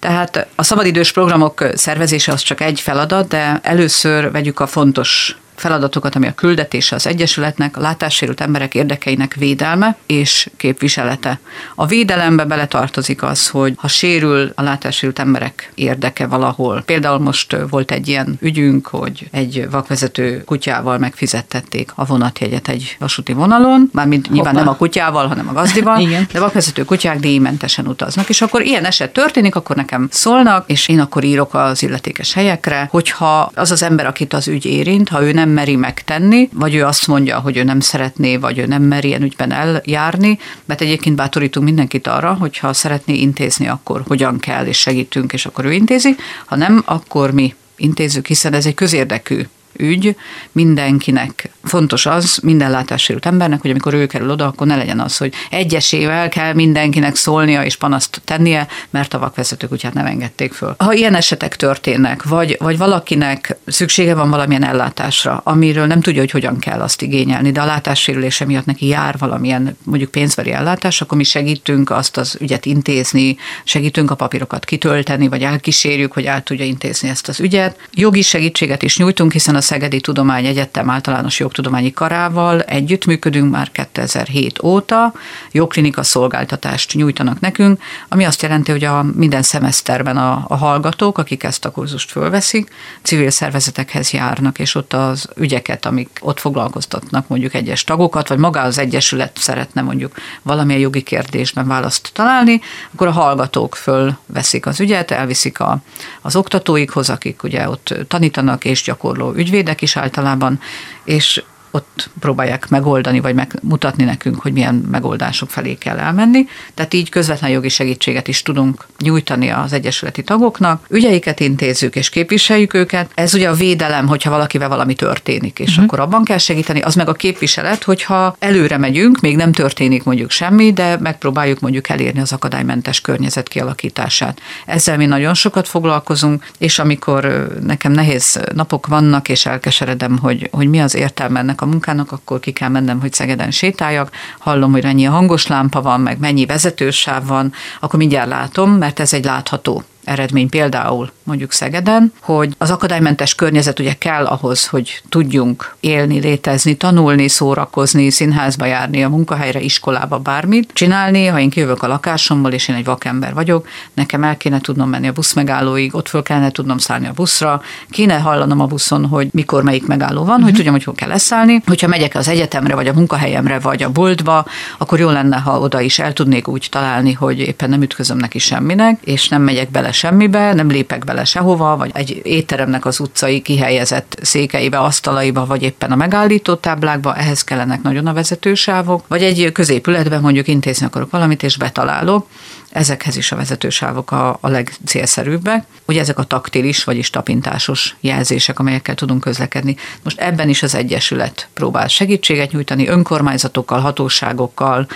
Tehát a szabadidős programok szervezése az csak egy feladat, de először vegyük a fontos feladatokat, ami a küldetése az Egyesületnek, a látássérült emberek érdekeinek védelme és képviselete. A védelembe beletartozik az, hogy ha sérül a látássérült emberek érdeke valahol. Például most volt egy ilyen ügyünk, hogy egy vakvezető kutyával megfizettették a vonatjegyet egy vasúti vonalon, mármint nyilván nem a kutyával, hanem a gazdival, Igen. de vakvezető kutyák díjmentesen utaznak. És akkor ilyen eset történik, akkor nekem szólnak, és én akkor írok az illetékes helyekre, hogyha az az ember, akit az ügy érint, ha ő nem nem meri megtenni, vagy ő azt mondja, hogy ő nem szeretné, vagy ő nem meri ilyen ügyben eljárni, mert egyébként bátorítunk mindenkit arra, hogy ha szeretné intézni, akkor hogyan kell, és segítünk, és akkor ő intézi, ha nem, akkor mi intézzük, hiszen ez egy közérdekű ügy, mindenkinek fontos az, minden látássérült embernek, hogy amikor ő kerül oda, akkor ne legyen az, hogy egyesével kell mindenkinek szólnia és panaszt tennie, mert a vakvezetők kutyát nem engedték föl. Ha ilyen esetek történnek, vagy, vagy valakinek szüksége van valamilyen ellátásra, amiről nem tudja, hogy hogyan kell azt igényelni, de a látássérülése miatt neki jár valamilyen mondjuk pénzveri ellátás, akkor mi segítünk azt az ügyet intézni, segítünk a papírokat kitölteni, vagy elkísérjük, hogy el tudja intézni ezt az ügyet. Jogi segítséget is nyújtunk, hiszen a Szegedi Tudományegyetem általános jogtudományi karával együttműködünk már 2007 óta, jogklinika szolgáltatást nyújtanak nekünk, ami azt jelenti, hogy a minden szemeszterben a, a hallgatók, akik ezt a kurzust fölveszik, civil szervezetekhez járnak, és ott az ügyeket, amik ott foglalkoztatnak mondjuk egyes tagokat, vagy maga az egyesület szeretne mondjuk valamilyen jogi kérdésben választ találni, akkor a hallgatók fölveszik az ügyet, elviszik a, az oktatóikhoz, akik ugye ott tanítanak és gyakorló ügyvédek is általában, és ott próbálják megoldani, vagy megmutatni nekünk, hogy milyen megoldások felé kell elmenni. Tehát így közvetlen jogi segítséget is tudunk nyújtani az egyesületi tagoknak. Ügyeiket intézzük és képviseljük őket. Ez ugye a védelem, hogyha valakivel valami történik, és uh-huh. akkor abban kell segíteni. Az meg a képviselet, hogyha előre megyünk, még nem történik mondjuk semmi, de megpróbáljuk mondjuk elérni az akadálymentes környezet kialakítását. Ezzel mi nagyon sokat foglalkozunk, és amikor nekem nehéz napok vannak, és elkeseredem, hogy, hogy mi az értelme ennek a munkának, akkor ki kell mennem, hogy Szegeden sétáljak, hallom, hogy mennyi hangos lámpa van, meg mennyi vezetősáv van, akkor mindjárt látom, mert ez egy látható eredmény például mondjuk Szegeden, hogy az akadálymentes környezet ugye kell ahhoz, hogy tudjunk élni, létezni, tanulni, szórakozni, színházba járni, a munkahelyre, iskolába, bármit csinálni. Ha én kijövök a lakásomból, és én egy vakember vagyok, nekem el kéne tudnom menni a busz megállóig, ott föl kellene tudnom szállni a buszra, kéne hallanom a buszon, hogy mikor melyik megálló van, uh-huh. hogy mhm. tudjam, hogy hol kell leszállni. Hogyha megyek az egyetemre, vagy a munkahelyemre, vagy a boltba, akkor jó lenne, ha oda is el tudnék úgy találni, hogy éppen nem ütközöm neki semminek, és nem megyek bele semmibe, nem lépek bele sehova, vagy egy étteremnek az utcai kihelyezett székeibe, asztalaiba, vagy éppen a megállító táblákba, ehhez kellenek nagyon a vezetősávok, vagy egy középületben mondjuk intézni akarok valamit, és betalálok, ezekhez is a vezetősávok a, a legcélszerűbbek. Ugye ezek a taktilis, vagyis tapintásos jelzések, amelyekkel tudunk közlekedni. Most ebben is az Egyesület próbál segítséget nyújtani önkormányzatokkal, hatóságokkal,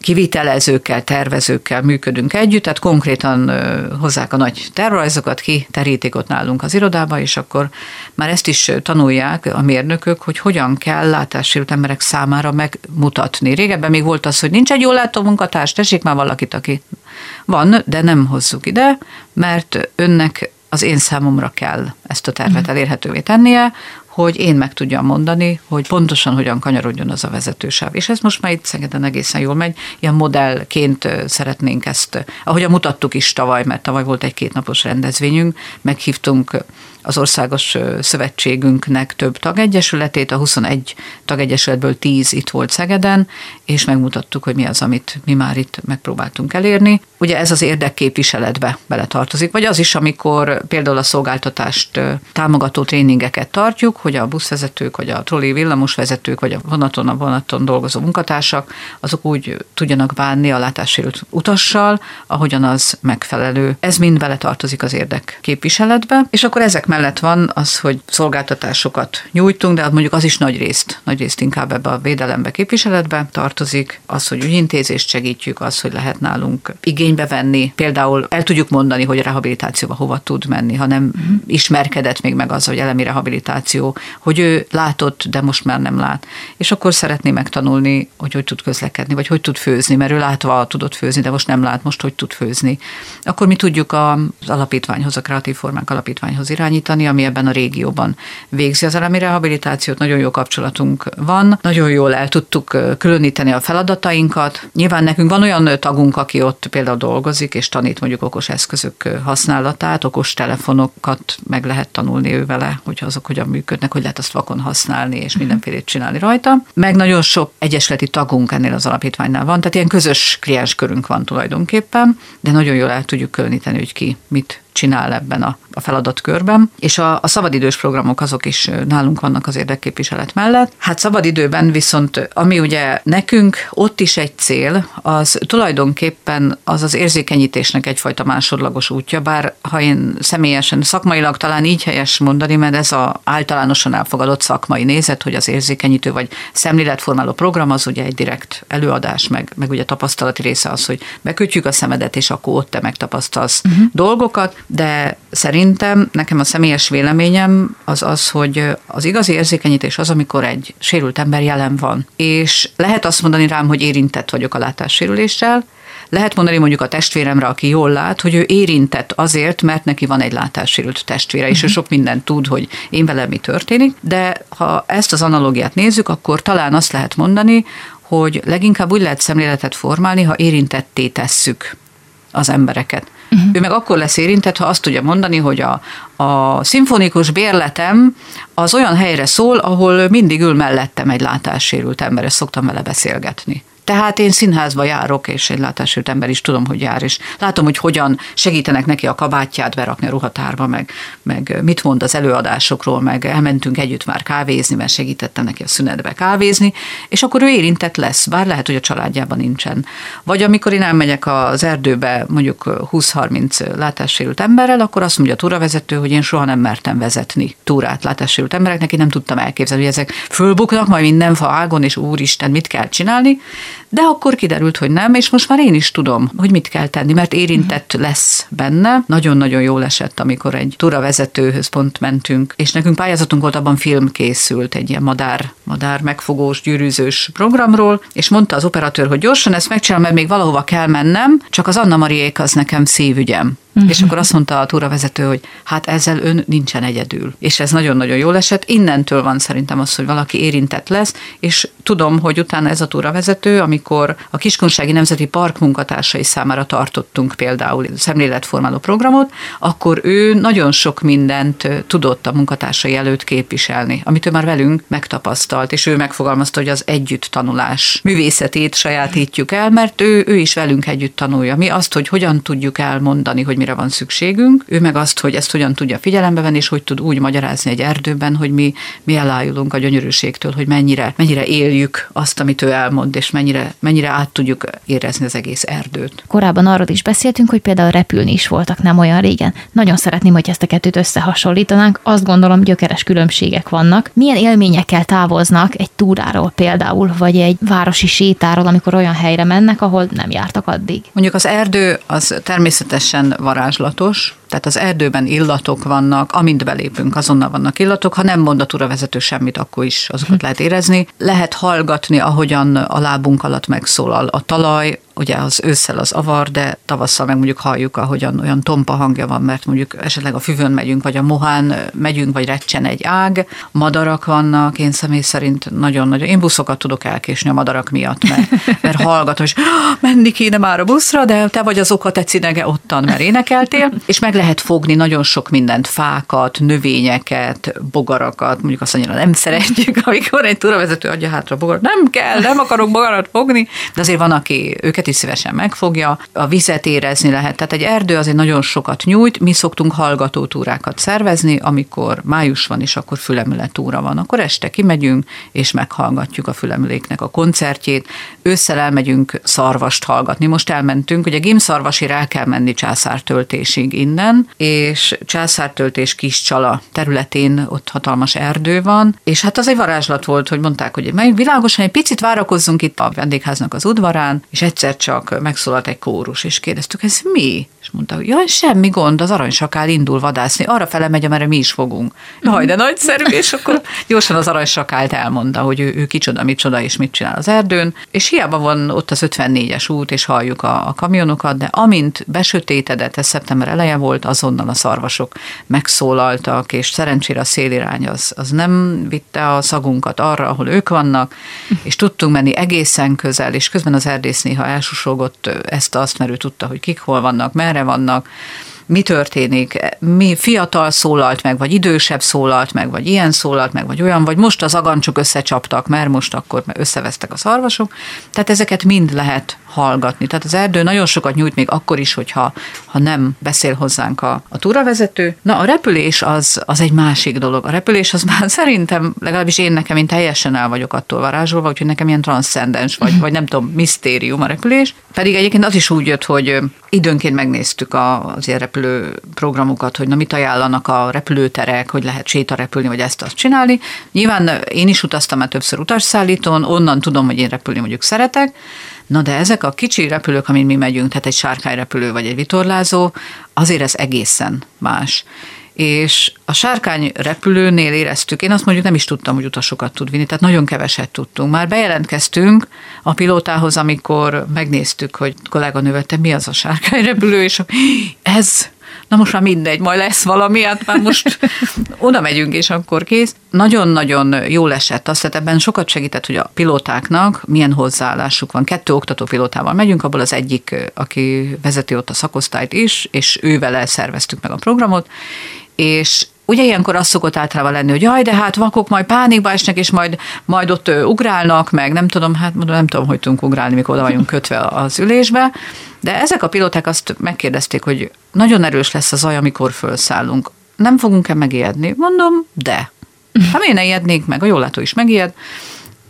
kivitelezőkkel, tervezőkkel működünk együtt, tehát konkrétan hozzák a nagy tervrajzokat ki, terítik ott nálunk az irodába, és akkor már ezt is tanulják a mérnökök, hogy hogyan kell látássérült emberek számára megmutatni. Régebben még volt az, hogy nincs egy jól látó munkatárs, tessék már valakit, aki van, de nem hozzuk ide, mert önnek az én számomra kell ezt a tervet mhm. elérhetővé tennie, hogy én meg tudjam mondani, hogy pontosan hogyan kanyarodjon az a vezetősáv. És ez most már itt Szegeden egészen jól megy. Ilyen modellként szeretnénk ezt, ahogy mutattuk is tavaly, mert tavaly volt egy kétnapos rendezvényünk, meghívtunk az országos szövetségünknek több tagegyesületét, a 21 tagegyesületből 10 itt volt Szegeden, és megmutattuk, hogy mi az, amit mi már itt megpróbáltunk elérni. Ugye ez az érdekképviseletbe beletartozik, vagy az is, amikor például a szolgáltatást támogató tréningeket tartjuk, hogy a buszvezetők, vagy a trolli villamosvezetők, vagy a vonaton, a vonaton dolgozó munkatársak, azok úgy tudjanak bánni a látássérült utassal, ahogyan az megfelelő. Ez mind beletartozik az érdekképviseletbe, és akkor ezek mellett van az, hogy szolgáltatásokat nyújtunk, de mondjuk az is nagy részt, nagy részt inkább ebbe a védelembe képviseletbe tartozik, az, hogy ügyintézést segítjük, az, hogy lehet nálunk igénybe venni. Például el tudjuk mondani, hogy a rehabilitációba hova tud menni, ha nem uh-huh. ismerkedett még meg az, hogy elemi rehabilitáció, hogy ő látott, de most már nem lát. És akkor szeretné megtanulni, hogy hogy tud közlekedni, vagy hogy tud főzni, mert ő látva tudott főzni, de most nem lát, most hogy tud főzni. Akkor mi tudjuk az alapítványhoz, a Kreatív Formák Alapítványhoz irányítani, ami ebben a régióban végzi az elemi rehabilitációt, nagyon jó kapcsolatunk van, nagyon jól el tudtuk különíteni a feladatainkat. Nyilván nekünk van olyan tagunk, aki ott például dolgozik, és tanít mondjuk okos eszközök használatát, okos telefonokat meg lehet tanulni ő vele, hogy azok hogyan működnek, hogy lehet azt vakon használni, és mindenfélét csinálni rajta. Meg nagyon sok egyesleti tagunk ennél az alapítványnál van, tehát ilyen közös klienskörünk van tulajdonképpen, de nagyon jól el tudjuk különíteni, hogy ki mit csinál ebben a, a feladatkörben, és a, a szabadidős programok azok is nálunk vannak az érdekképviselet mellett. Hát szabadidőben viszont, ami ugye nekünk ott is egy cél, az tulajdonképpen az az érzékenyítésnek egyfajta másodlagos útja, bár ha én személyesen szakmailag talán így helyes mondani, mert ez a általánosan elfogadott szakmai nézet, hogy az érzékenyítő vagy szemléletformáló program az ugye egy direkt előadás, meg, meg ugye tapasztalati része az, hogy bekötjük a szemedet, és akkor ott te megtapasztalsz uh-huh. dolgokat, de szerintem nekem a személyes véleményem az az, hogy az igazi érzékenyítés az, amikor egy sérült ember jelen van. És lehet azt mondani rám, hogy érintett vagyok a látássérüléssel, lehet mondani mondjuk a testvéremre, aki jól lát, hogy ő érintett azért, mert neki van egy látássérült testvére, és ő sok mindent tud, hogy én velem mi történik, de ha ezt az analógiát nézzük, akkor talán azt lehet mondani, hogy leginkább úgy lehet szemléletet formálni, ha érintetté tesszük az embereket. Uh-huh. Ő meg akkor lesz érintett, ha azt tudja mondani, hogy a, a szimfonikus bérletem az olyan helyre szól, ahol mindig ül mellettem egy látássérült ember, ezt szoktam vele beszélgetni. Tehát én színházba járok, és egy látássérült ember is tudom, hogy jár, és látom, hogy hogyan segítenek neki a kabátját berakni a ruhatárba, meg, meg mit mond az előadásokról, meg elmentünk együtt már kávézni, mert segítettem neki a szünetbe kávézni, és akkor ő érintett lesz, bár lehet, hogy a családjában nincsen. Vagy amikor én elmegyek az erdőbe mondjuk 20-30 látássérült emberrel, akkor azt mondja a túravezető, hogy én soha nem mertem vezetni túrát látássérült embereknek, én nem tudtam elképzelni, hogy ezek fölbuknak majd minden fa ágon, és úristen, mit kell csinálni, de akkor kiderült, hogy nem, és most már én is tudom, hogy mit kell tenni, mert érintett lesz benne. Nagyon-nagyon jól esett, amikor egy túravezetőhöz pont mentünk, és nekünk pályázatunk volt, abban film készült, egy ilyen madár, madár megfogós, gyűrűzős programról, és mondta az operatőr, hogy gyorsan ezt megcsinálom, mert még valahova kell mennem, csak az Anna Mariék az nekem szívügyem. Uh-huh. És akkor azt mondta a túravezető, hogy hát ezzel ön nincsen egyedül. És ez nagyon-nagyon jól esett. Innentől van szerintem az, hogy valaki érintett lesz, és tudom, hogy utána ez a túravezető, amikor a Kiskunsági Nemzeti Park munkatársai számára tartottunk például szemléletformáló programot, akkor ő nagyon sok mindent tudott a munkatársai előtt képviselni, amit ő már velünk megtapasztalt, és ő megfogalmazta, hogy az együtt tanulás művészetét sajátítjuk el, mert ő, ő is velünk együtt tanulja. Mi azt, hogy hogyan tudjuk elmondani, hogy mire van szükségünk, ő meg azt, hogy ezt hogyan tudja figyelembe venni, és hogy tud úgy magyarázni egy erdőben, hogy mi, mi elájulunk a gyönyörűségtől, hogy mennyire, mennyire éljük azt, amit ő elmond, és mennyire, mennyire át tudjuk érezni az egész erdőt. Korábban arról is beszéltünk, hogy például repülni is voltak nem olyan régen. Nagyon szeretném, hogy ezt a kettőt összehasonlítanánk. Azt gondolom, gyökeres különbségek vannak. Milyen élményekkel távoznak egy túráról például, vagy egy városi sétáról, amikor olyan helyre mennek, ahol nem jártak addig? Mondjuk az erdő az természetesen varázslatos, tehát az erdőben illatok vannak, amint belépünk, azonnal vannak illatok. Ha nem mond a túravezető semmit, akkor is azokat hm. lehet érezni. Lehet hallgatni, ahogyan a lábunk alatt megszólal a talaj, ugye az ősszel az avar, de tavasszal meg mondjuk halljuk, ahogyan olyan tompa hangja van, mert mondjuk esetleg a füvön megyünk, vagy a mohán megyünk, vagy recsen egy ág, madarak vannak, én személy szerint nagyon-nagyon, én buszokat tudok elkésni a madarak miatt, mert, mert hallgatom, és menni kéne már a buszra, de te vagy az oka, te cinege ottan, mert énekeltél, és meg lehet fogni nagyon sok mindent, fákat, növényeket, bogarakat, mondjuk azt annyira nem szeretjük, amikor egy túravezető adja hátra bogarat, nem kell, nem akarok bogarat fogni, de azért van, aki őket is szívesen megfogja, a vizet érezni lehet, tehát egy erdő azért nagyon sokat nyújt, mi szoktunk hallgatótúrákat szervezni, amikor május van, és akkor fülemületúra van, akkor este kimegyünk, és meghallgatjuk a fülemüléknek a koncertjét, ősszel elmegyünk szarvast hallgatni, most elmentünk, ugye Gimszarvasira el kell menni császártöltésig innen, és császártöltés kis csala területén ott hatalmas erdő van, és hát az egy varázslat volt, hogy mondták, hogy világosan egy picit várakozzunk itt a vendégháznak az udvarán, és egyszer csak megszólalt egy kórus, és kérdeztük, ez mi? És mondta, hogy jaj, semmi gond, az aranysakál indul vadászni, arra fele megy, amerre mi is fogunk. Jaj, de nagyszerű, és akkor gyorsan az aranyssakált elmondta, hogy ő, ő kicsoda, micsoda, és mit csinál az erdőn, és hiába van ott az 54-es út, és halljuk a, a kamionokat, de amint besötétedett, ez szeptember eleje volt, azonnal a szarvasok megszólaltak, és szerencsére a szélirány az, az nem vitte a szagunkat arra, ahol ők vannak, és tudtunk menni egészen közel, és közben az erdész néha elsusogott ezt-azt, mert ő tudta, hogy kik hol vannak, merre vannak, mi történik, mi fiatal szólalt meg, vagy idősebb szólalt meg, vagy ilyen szólalt meg, vagy olyan, vagy most az agancsok összecsaptak, mert most akkor összevesztek a szarvasok. Tehát ezeket mind lehet hallgatni. Tehát az erdő nagyon sokat nyújt még akkor is, hogyha ha nem beszél hozzánk a, a túravezető. Na a repülés az, az egy másik dolog. A repülés az már szerintem, legalábbis én nekem, én teljesen el vagyok attól varázsolva, úgyhogy nekem ilyen transzcendens, vagy, vagy nem tudom, misztérium a repülés. Pedig egyébként az is úgy jött, hogy időnként megnéztük az ilyen repülő programokat, hogy na mit ajánlanak a repülőterek, hogy lehet sétarepülni, vagy ezt azt csinálni. Nyilván én is utaztam már többször utasszállítón, onnan tudom, hogy én repülni mondjuk szeretek, Na de ezek a kicsi repülők, amin mi megyünk, tehát egy sárkányrepülő vagy egy vitorlázó, azért ez egészen más. És a sárkány repülőnél éreztük, én azt mondjuk nem is tudtam, hogy utasokat tud vinni, tehát nagyon keveset tudtunk. Már bejelentkeztünk a pilótához, amikor megnéztük, hogy kolléganővel, te mi az a sárkányrepülő, és ez na most már mindegy, majd lesz valami, hát már most oda megyünk, és akkor kész. Nagyon-nagyon jól esett azt, tehát ebben sokat segített, hogy a pilótáknak milyen hozzáállásuk van. Kettő oktató pilótával megyünk, abból az egyik, aki vezeti ott a szakosztályt is, és ővel szerveztük meg a programot, és Ugye ilyenkor az szokott általában lenni, hogy jaj, de hát vakok majd pánikba esnek, és majd, majd ott ugrálnak, meg nem tudom, hát mondom, nem tudom, hogy tudunk ugrálni, mikor oda vagyunk kötve az ülésbe, de ezek a pilóták azt megkérdezték, hogy nagyon erős lesz a zaj, amikor felszállunk. Nem fogunk-e megijedni? Mondom, de. Hát miért ne ijednénk meg? A jólátó is megijed.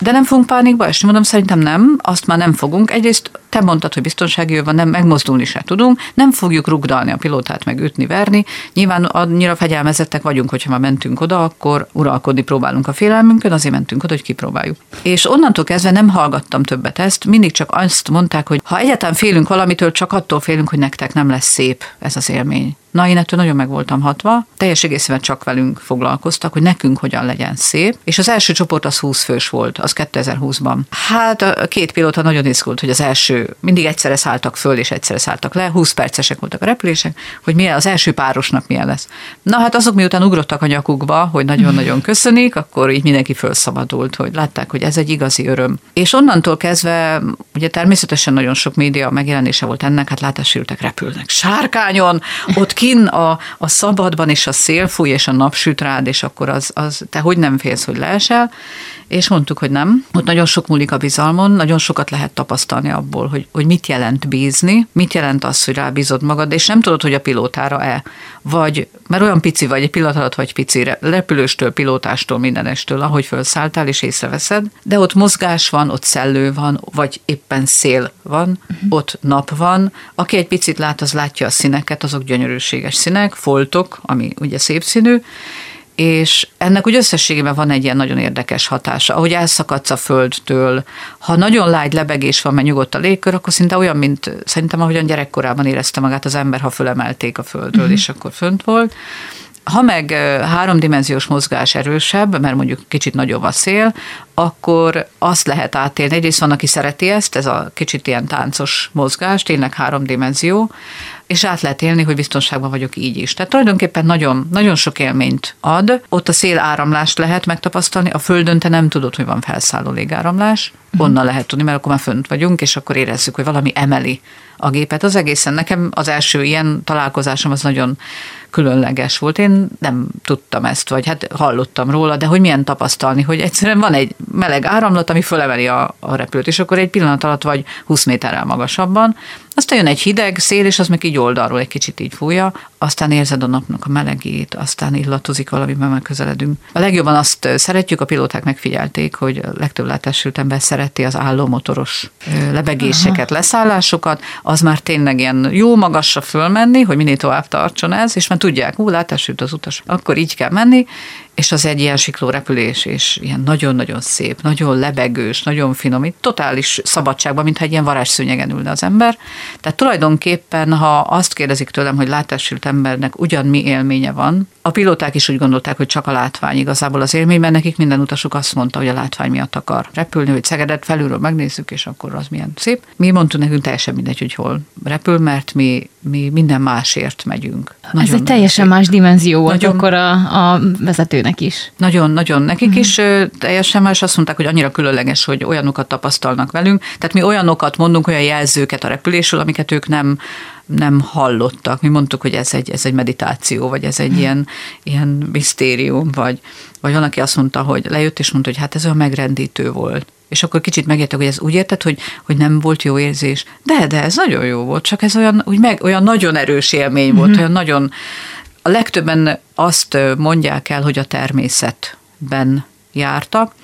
De nem fogunk pánikba esni? Mondom, szerintem nem, azt már nem fogunk. Egyrészt te mondtad, hogy biztonsági van, nem megmozdulni se tudunk, nem fogjuk rugdalni a pilótát, meg ütni, verni. Nyilván annyira fegyelmezettek vagyunk, hogyha már mentünk oda, akkor uralkodni próbálunk a félelmünkön, azért mentünk oda, hogy kipróbáljuk. És onnantól kezdve nem hallgattam többet ezt, mindig csak azt mondták, hogy ha egyáltalán félünk valamitől, csak attól félünk, hogy nektek nem lesz szép ez az élmény. Na, én ettől nagyon meg voltam hatva, teljes egészében csak velünk foglalkoztak, hogy nekünk hogyan legyen szép, és az első csoport az 20 fős volt, az 2020-ban. Hát a két pilóta nagyon izgult, hogy az első, mindig egyszerre szálltak föl, és egyszerre szálltak le, 20 percesek voltak a repülések, hogy milyen az első párosnak milyen lesz. Na hát azok miután ugrottak a nyakukba, hogy nagyon-nagyon köszönik, akkor így mindenki felszabadult, hogy látták, hogy ez egy igazi öröm. És onnantól kezdve, ugye természetesen nagyon sok média megjelenése volt ennek, hát látásültek repülnek sárkányon, ott kin a, a szabadban, és a szél fúj, és a nap süt rád, és akkor az, az te hogy nem félsz, hogy leesel, és mondtuk, hogy nem. Ott nagyon sok múlik a bizalmon, nagyon sokat lehet tapasztalni abból, hogy, hogy mit jelent bízni, mit jelent az, hogy rábízod magad, és nem tudod, hogy a pilótára-e, vagy, mert olyan pici vagy, egy pillanat alatt vagy pici, repülőstől, pilótástól, mindenestől, ahogy felszálltál és észreveszed, de ott mozgás van, ott szellő van, vagy éppen szél van, uh-huh. ott nap van. Aki egy picit lát, az látja a színeket, azok gyönyörűséges színek, foltok, ami ugye szép színű, és ennek úgy összességében van egy ilyen nagyon érdekes hatása. Ahogy elszakadsz a földtől, ha nagyon lágy lebegés van, mert nyugodt a légkör, akkor szinte olyan, mint szerintem ahogyan gyerekkorában érezte magát az ember, ha fölemelték a földről, mm. és akkor fönt volt Ha meg háromdimenziós mozgás erősebb, mert mondjuk kicsit nagyobb a szél, akkor azt lehet átélni. Egyrészt van, aki szereti ezt, ez a kicsit ilyen táncos mozgás, tényleg háromdimenzió, és át lehet élni, hogy biztonságban vagyok így is. Tehát tulajdonképpen nagyon, nagyon sok élményt ad. Ott a szél áramlást lehet megtapasztalni, a földön te nem tudod, hogy van felszálló légáramlás, mhm. onnan lehet tudni, mert akkor már fönt vagyunk, és akkor érezzük, hogy valami emeli a gépet. Az egészen nekem az első ilyen találkozásom az nagyon különleges volt. Én nem tudtam ezt, vagy hát hallottam róla, de hogy milyen tapasztalni, hogy egyszerűen van egy meleg áramlat, ami fölemeli a, a repülőt, és akkor egy pillanat alatt vagy 20 méterrel magasabban, aztán jön egy hideg szél, és az meg így oldalról egy kicsit így fújja, aztán érzed a napnak a melegét, aztán illatozik valami, megközeledünk. A legjobban azt szeretjük, a pilóták megfigyelték, hogy a legtöbb látásült ember szereti az állómotoros lebegéseket, leszállásokat, az már tényleg ilyen jó magasra fölmenni, hogy minél tovább tartson ez, és már tudják, hú, látásült az utas, akkor így kell menni, és az egy ilyen siklórepülés, és ilyen nagyon-nagyon szép, nagyon lebegős, nagyon finom, itt totális szabadságban, mintha egy ilyen varázsszőnyegen ülne az ember. Tehát tulajdonképpen, ha azt kérdezik tőlem, hogy látássült embernek ugyan mi élménye van, a pilóták is úgy gondolták, hogy csak a látvány igazából az élmény, mert nekik minden utasuk azt mondta, hogy a látvány miatt akar repülni, hogy Szegedet felülről megnézzük, és akkor az milyen szép. Mi mondtunk nekünk teljesen mindegy, hogy hol repül, mert mi, mi minden másért megyünk. Nagyon Ez egy teljesen szép. más dimenzió volt nagyon, akkor a, a vezetőnek is. Nagyon, nagyon. Nekik mm. is teljesen más. Azt mondták, hogy annyira különleges, hogy olyanokat tapasztalnak velünk. Tehát mi olyanokat mondunk, olyan jelzőket a repülésről, amiket ők nem nem hallottak. Mi mondtuk, hogy ez egy, ez egy meditáció, vagy ez egy ilyen, ilyen misztérium, vagy, vagy van, aki azt mondta, hogy lejött és mondta, hogy hát ez olyan megrendítő volt. És akkor kicsit megértek, hogy ez úgy érted, hogy, hogy nem volt jó érzés. De, de ez nagyon jó volt, csak ez olyan, úgy meg, olyan nagyon erős élmény volt, mm-hmm. olyan nagyon... A legtöbben azt mondják el, hogy a természetben jártak.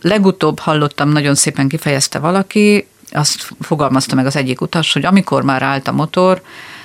Legutóbb hallottam, nagyon szépen kifejezte valaki, azt fogalmazta meg az egyik utas, hogy amikor már állt a motor,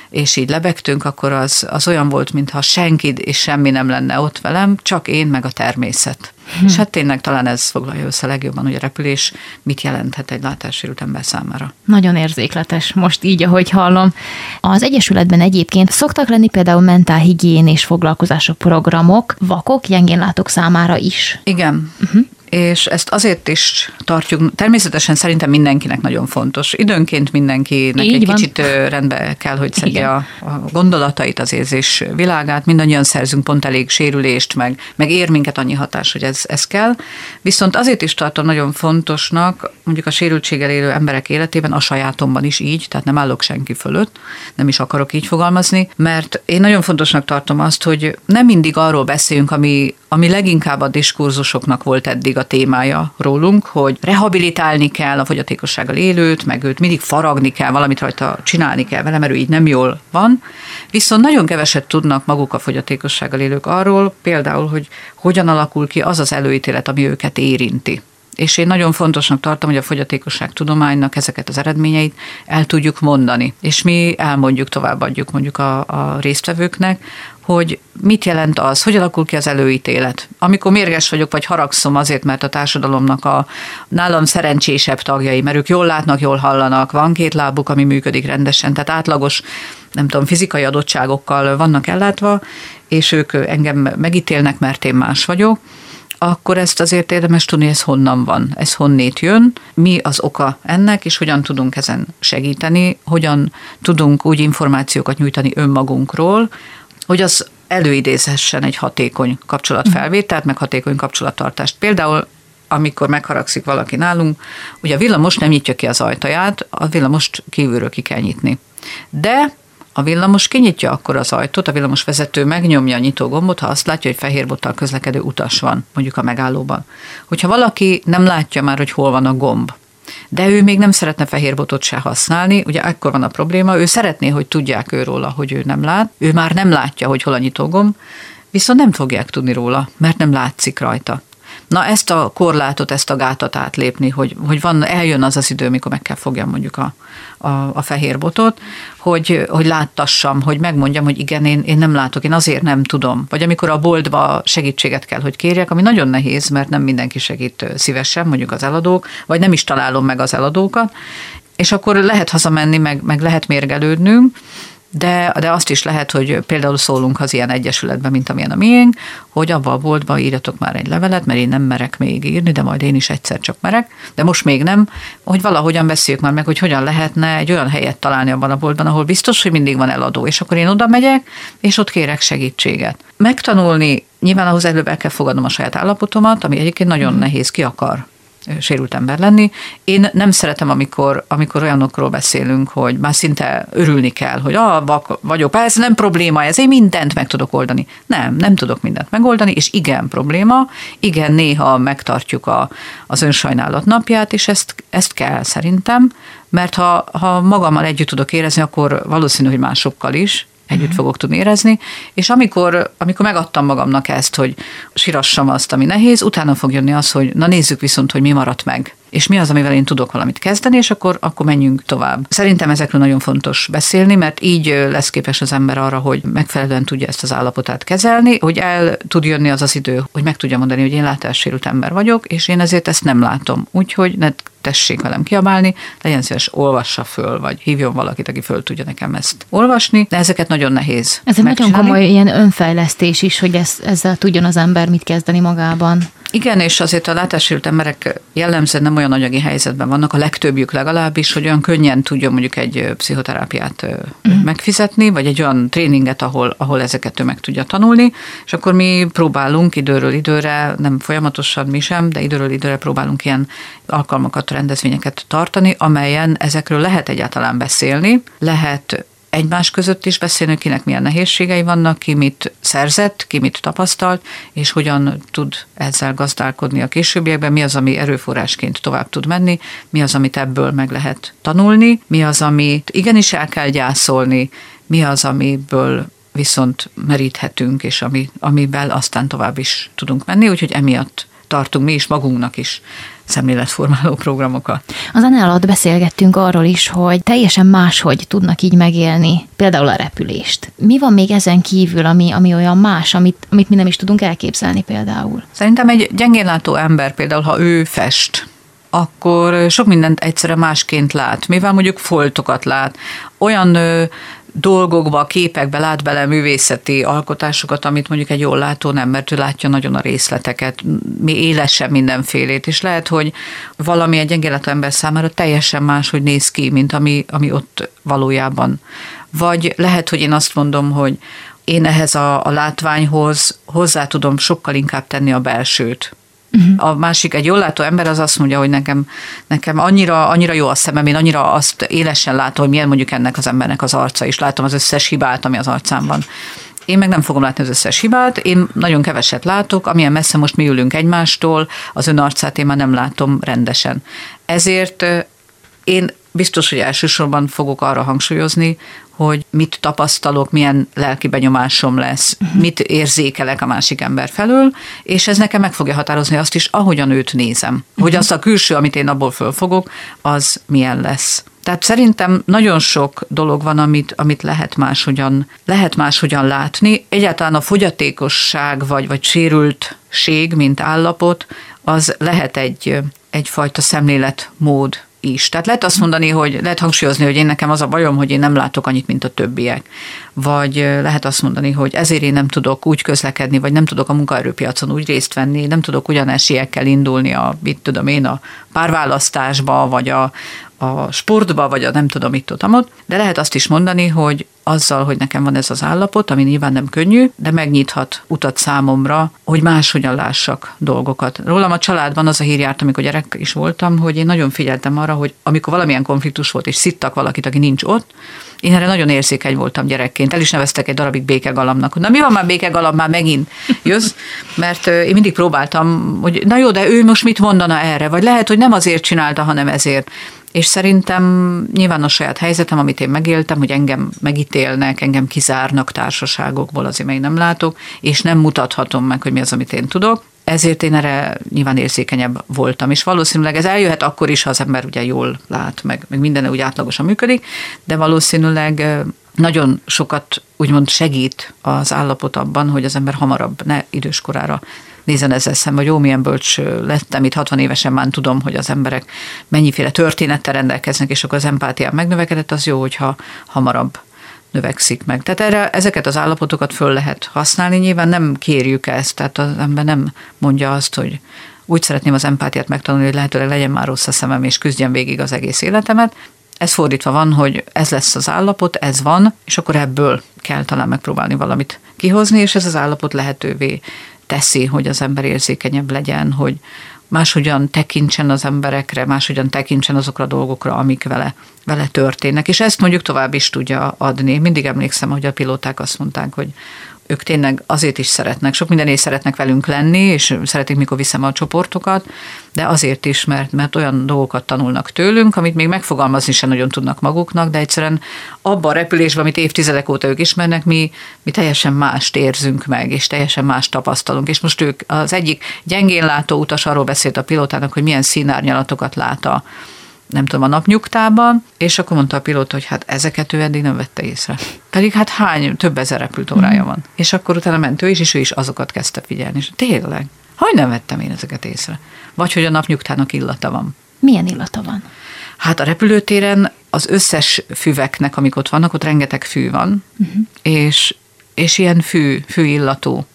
és így lebegtünk, akkor az, az olyan volt, mintha senki és semmi nem lenne ott velem, csak én meg a természet. Hm. És hát tényleg talán ez foglalja össze legjobban, hogy a repülés mit jelenthet egy látássérült ember számára. Nagyon érzékletes, most így, ahogy hallom. Az Egyesületben egyébként szoktak lenni például mentálhigién és foglalkozások programok, vakok, gyengénlátók számára is. Igen. Uh-huh és ezt azért is tartjuk, természetesen szerintem mindenkinek nagyon fontos. Időnként mindenkinek Így egy van. kicsit rendbe kell, hogy szedje a, a gondolatait, az érzés világát. Mindannyian szerzünk pont elég sérülést, meg, meg ér minket annyi hatás, hogy ez, ez kell. Viszont azért is tartom nagyon fontosnak, mondjuk a sérültséggel élő emberek életében, a sajátomban is így, tehát nem állok senki fölött, nem is akarok így fogalmazni, mert én nagyon fontosnak tartom azt, hogy nem mindig arról beszéljünk, ami, ami leginkább a diskurzusoknak volt eddig a témája rólunk, hogy rehabilitálni kell a fogyatékossággal élőt, meg őt mindig faragni kell, valamit rajta csinálni kell vele, mert ő így nem jól van. Viszont nagyon keveset tudnak maguk a fogyatékossággal élők arról, például, hogy hogyan alakul ki az az előítélet, ami őket érinti. És én nagyon fontosnak tartom, hogy a fogyatékosság tudománynak ezeket az eredményeit el tudjuk mondani. És mi elmondjuk, továbbadjuk mondjuk a, a résztvevőknek, hogy mit jelent az, hogy alakul ki az előítélet. Amikor mérges vagyok, vagy haragszom azért, mert a társadalomnak a nálam szerencsésebb tagjai, mert ők jól látnak, jól hallanak, van két lábuk, ami működik rendesen, tehát átlagos, nem tudom, fizikai adottságokkal vannak ellátva, és ők engem megítélnek, mert én más vagyok, akkor ezt azért érdemes tudni, ez honnan van, ez honnét jön, mi az oka ennek, és hogyan tudunk ezen segíteni, hogyan tudunk úgy információkat nyújtani önmagunkról, hogy az előidézhessen egy hatékony kapcsolatfelvételt, meg hatékony kapcsolattartást. Például amikor megharagszik valaki nálunk, ugye a villamos nem nyitja ki az ajtaját, a villamost kívülről ki kell nyitni. De a villamos kinyitja akkor az ajtót, a villamos vezető megnyomja a nyitó gombot, ha azt látja, hogy fehér bottal közlekedő utas van, mondjuk a megállóban. Hogyha valaki nem látja már, hogy hol van a gomb, de ő még nem szeretne fehér botot se használni, ugye ekkor van a probléma, ő szeretné, hogy tudják ő róla, hogy ő nem lát, ő már nem látja, hogy hol a nyitogomb, viszont nem fogják tudni róla, mert nem látszik rajta. Na ezt a korlátot, ezt a gátat átlépni, hogy, hogy van, eljön az az idő, mikor meg kell fogjam mondjuk a, a, a fehér botot, hogy, hogy láttassam, hogy megmondjam, hogy igen, én, én nem látok, én azért nem tudom. Vagy amikor a boltba segítséget kell, hogy kérjek, ami nagyon nehéz, mert nem mindenki segít szívesen, mondjuk az eladók, vagy nem is találom meg az eladókat, és akkor lehet hazamenni, meg, meg lehet mérgelődnünk, de, de azt is lehet, hogy például szólunk az ilyen egyesületben, mint amilyen a miénk, hogy abba a boltba írjatok már egy levelet, mert én nem merek még írni, de majd én is egyszer csak merek, de most még nem, hogy valahogyan beszéljük már meg, hogy hogyan lehetne egy olyan helyet találni abban a boltban, ahol biztos, hogy mindig van eladó, és akkor én oda megyek, és ott kérek segítséget. Megtanulni, nyilván ahhoz előbb el kell fogadnom a saját állapotomat, ami egyébként nagyon nehéz, ki akar sérült ember lenni. Én nem szeretem, amikor, amikor olyanokról beszélünk, hogy már szinte örülni kell, hogy ah, vak vagyok, ez nem probléma, ez én mindent meg tudok oldani. Nem, nem tudok mindent megoldani, és igen probléma, igen néha megtartjuk a, az önsajnálat napját, és ezt, ezt kell szerintem, mert ha, ha magammal együtt tudok érezni, akkor valószínű, hogy másokkal is, együtt uh-huh. fogok tudni érezni, és amikor, amikor megadtam magamnak ezt, hogy sirassam azt, ami nehéz, utána fog jönni az, hogy na nézzük viszont, hogy mi maradt meg, és mi az, amivel én tudok valamit kezdeni, és akkor, akkor menjünk tovább. Szerintem ezekről nagyon fontos beszélni, mert így lesz képes az ember arra, hogy megfelelően tudja ezt az állapotát kezelni, hogy el tud jönni az az idő, hogy meg tudja mondani, hogy én látássérült ember vagyok, és én ezért ezt nem látom. Úgyhogy ne tessék velem kiabálni, legyen szíves, olvassa föl, vagy hívjon valakit, aki föl tudja nekem ezt olvasni, de ezeket nagyon nehéz. Ez egy nagyon komoly ilyen önfejlesztés is, hogy ez, ezzel tudjon az ember mit kezdeni magában. Igen, és azért a látássérült emberek jellemzően nem olyan anyagi helyzetben vannak, a legtöbbjük legalábbis, hogy olyan könnyen tudjon mondjuk egy pszichoterápiát mm. megfizetni, vagy egy olyan tréninget, ahol, ahol ezeket ő meg tudja tanulni, és akkor mi próbálunk időről időre, nem folyamatosan mi sem, de időről időre próbálunk ilyen alkalmakat, rendezvényeket tartani, amelyen ezekről lehet egyáltalán beszélni, lehet egymás között is beszélni, kinek milyen nehézségei vannak, ki mit szerzett, ki mit tapasztalt, és hogyan tud ezzel gazdálkodni a későbbiekben, mi az, ami erőforrásként tovább tud menni, mi az, amit ebből meg lehet tanulni, mi az, amit igenis el kell gyászolni, mi az, amiből viszont meríthetünk, és ami, amivel aztán tovább is tudunk menni, úgyhogy emiatt tartunk mi is magunknak is szemléletformáló programokat. Az zene alatt beszélgettünk arról is, hogy teljesen máshogy tudnak így megélni, például a repülést. Mi van még ezen kívül, ami, ami olyan más, amit, amit mi nem is tudunk elképzelni például? Szerintem egy gyengénlátó ember például, ha ő fest, akkor sok mindent egyszerre másként lát, mivel mondjuk foltokat lát. Olyan dolgokba, képekbe lát bele művészeti alkotásokat, amit mondjuk egy jól látó nem, mert ő látja nagyon a részleteket, mi élesen mindenfélét, és lehet, hogy valami egy gyengéletű ember számára teljesen más, hogy néz ki, mint ami, ami ott valójában. Vagy lehet, hogy én azt mondom, hogy én ehhez a, a látványhoz hozzá tudom sokkal inkább tenni a belsőt, Uh-huh. A másik, egy jól látó ember az azt mondja, hogy nekem, nekem annyira, annyira jó a szemem, én annyira azt élesen látom, hogy milyen mondjuk ennek az embernek az arca, és látom az összes hibát, ami az arcán van. Én meg nem fogom látni az összes hibát, én nagyon keveset látok, amilyen messze most mi ülünk egymástól, az ön arcát én már nem látom rendesen. Ezért én biztos, hogy elsősorban fogok arra hangsúlyozni, hogy mit tapasztalok, milyen lelki benyomásom lesz, uh-huh. mit érzékelek a másik ember felől, és ez nekem meg fogja határozni azt is, ahogyan őt nézem. Uh-huh. Hogy az a külső, amit én abból fölfogok, az milyen lesz. Tehát szerintem nagyon sok dolog van, amit, amit lehet máshogyan, lehet máshogyan látni. Egyáltalán a fogyatékosság vagy, vagy sérültség, mint állapot, az lehet egy, egyfajta szemléletmód is. Tehát lehet azt mondani, hogy lehet hangsúlyozni, hogy én nekem az a bajom, hogy én nem látok annyit, mint a többiek. Vagy lehet azt mondani, hogy ezért én nem tudok úgy közlekedni, vagy nem tudok a munkaerőpiacon úgy részt venni, nem tudok ugyan esélyekkel indulni a, mit tudom én, a párválasztásba, vagy a, a sportba, vagy a nem tudom mit tudom de lehet azt is mondani, hogy azzal, hogy nekem van ez az állapot, ami nyilván nem könnyű, de megnyithat utat számomra, hogy máshogyan lássak dolgokat. Rólam a családban az a hír járt, amikor gyerek is voltam, hogy én nagyon figyeltem arra, hogy amikor valamilyen konfliktus volt, és szittak valakit, aki nincs ott, én erre nagyon érzékeny voltam gyerekként. El is neveztek egy darabig békegalamnak. Na mi van már békegalam, már megint jössz? Mert én mindig próbáltam, hogy na jó, de ő most mit mondana erre? Vagy lehet, hogy nem azért csinálta, hanem ezért. És szerintem nyilván a saját helyzetem, amit én megéltem, hogy engem megítélnek, engem kizárnak társaságokból, azért én nem látok, és nem mutathatom meg, hogy mi az, amit én tudok. Ezért én erre nyilván érzékenyebb voltam, és valószínűleg ez eljöhet akkor is, ha az ember ugye jól lát, meg, meg minden úgy átlagosan működik, de valószínűleg nagyon sokat úgymond segít az állapot abban, hogy az ember hamarabb ne időskorára nézen ezzel szemben, hogy jó, milyen bölcs lettem, itt 60 évesen már tudom, hogy az emberek mennyiféle történettel rendelkeznek, és akkor az empátiám megnövekedett, az jó, hogyha hamarabb növekszik meg. Tehát erre ezeket az állapotokat föl lehet használni, nyilván nem kérjük ezt, tehát az ember nem mondja azt, hogy úgy szeretném az empátiát megtanulni, hogy lehetőleg legyen már rossz a szemem, és küzdjem végig az egész életemet. Ez fordítva van, hogy ez lesz az állapot, ez van, és akkor ebből kell talán megpróbálni valamit kihozni, és ez az állapot lehetővé teszi, hogy az ember érzékenyebb legyen, hogy máshogyan tekintsen az emberekre, máshogyan tekintsen azokra a dolgokra, amik vele, vele történnek. És ezt mondjuk tovább is tudja adni. Mindig emlékszem, hogy a pilóták azt mondták, hogy ők tényleg azért is szeretnek, sok mindenért szeretnek velünk lenni, és szeretik, mikor viszem a csoportokat, de azért is, mert, mert olyan dolgokat tanulnak tőlünk, amit még megfogalmazni sem nagyon tudnak maguknak, de egyszerűen abban a repülésben, amit évtizedek óta ők ismernek, mi, mi teljesen mást érzünk meg, és teljesen más tapasztalunk. És most ők, az egyik gyengén látó utas arról beszélt a pilótának, hogy milyen színárnyalatokat lát a, nem tudom, a napnyugtában, és akkor mondta a pilóta, hogy hát ezeket ő eddig nem vette észre. Pedig hát hány, több ezer repült órája mhm. van. És akkor utána ment ő is, és ő is azokat kezdte figyelni. És tényleg, hogy nem vettem én ezeket észre? Vagy hogy a napnyugtának illata van. Milyen illata van? Hát a repülőtéren az összes füveknek, amik ott vannak, ott rengeteg fű van, uh-huh. és, és ilyen fű, fű illatú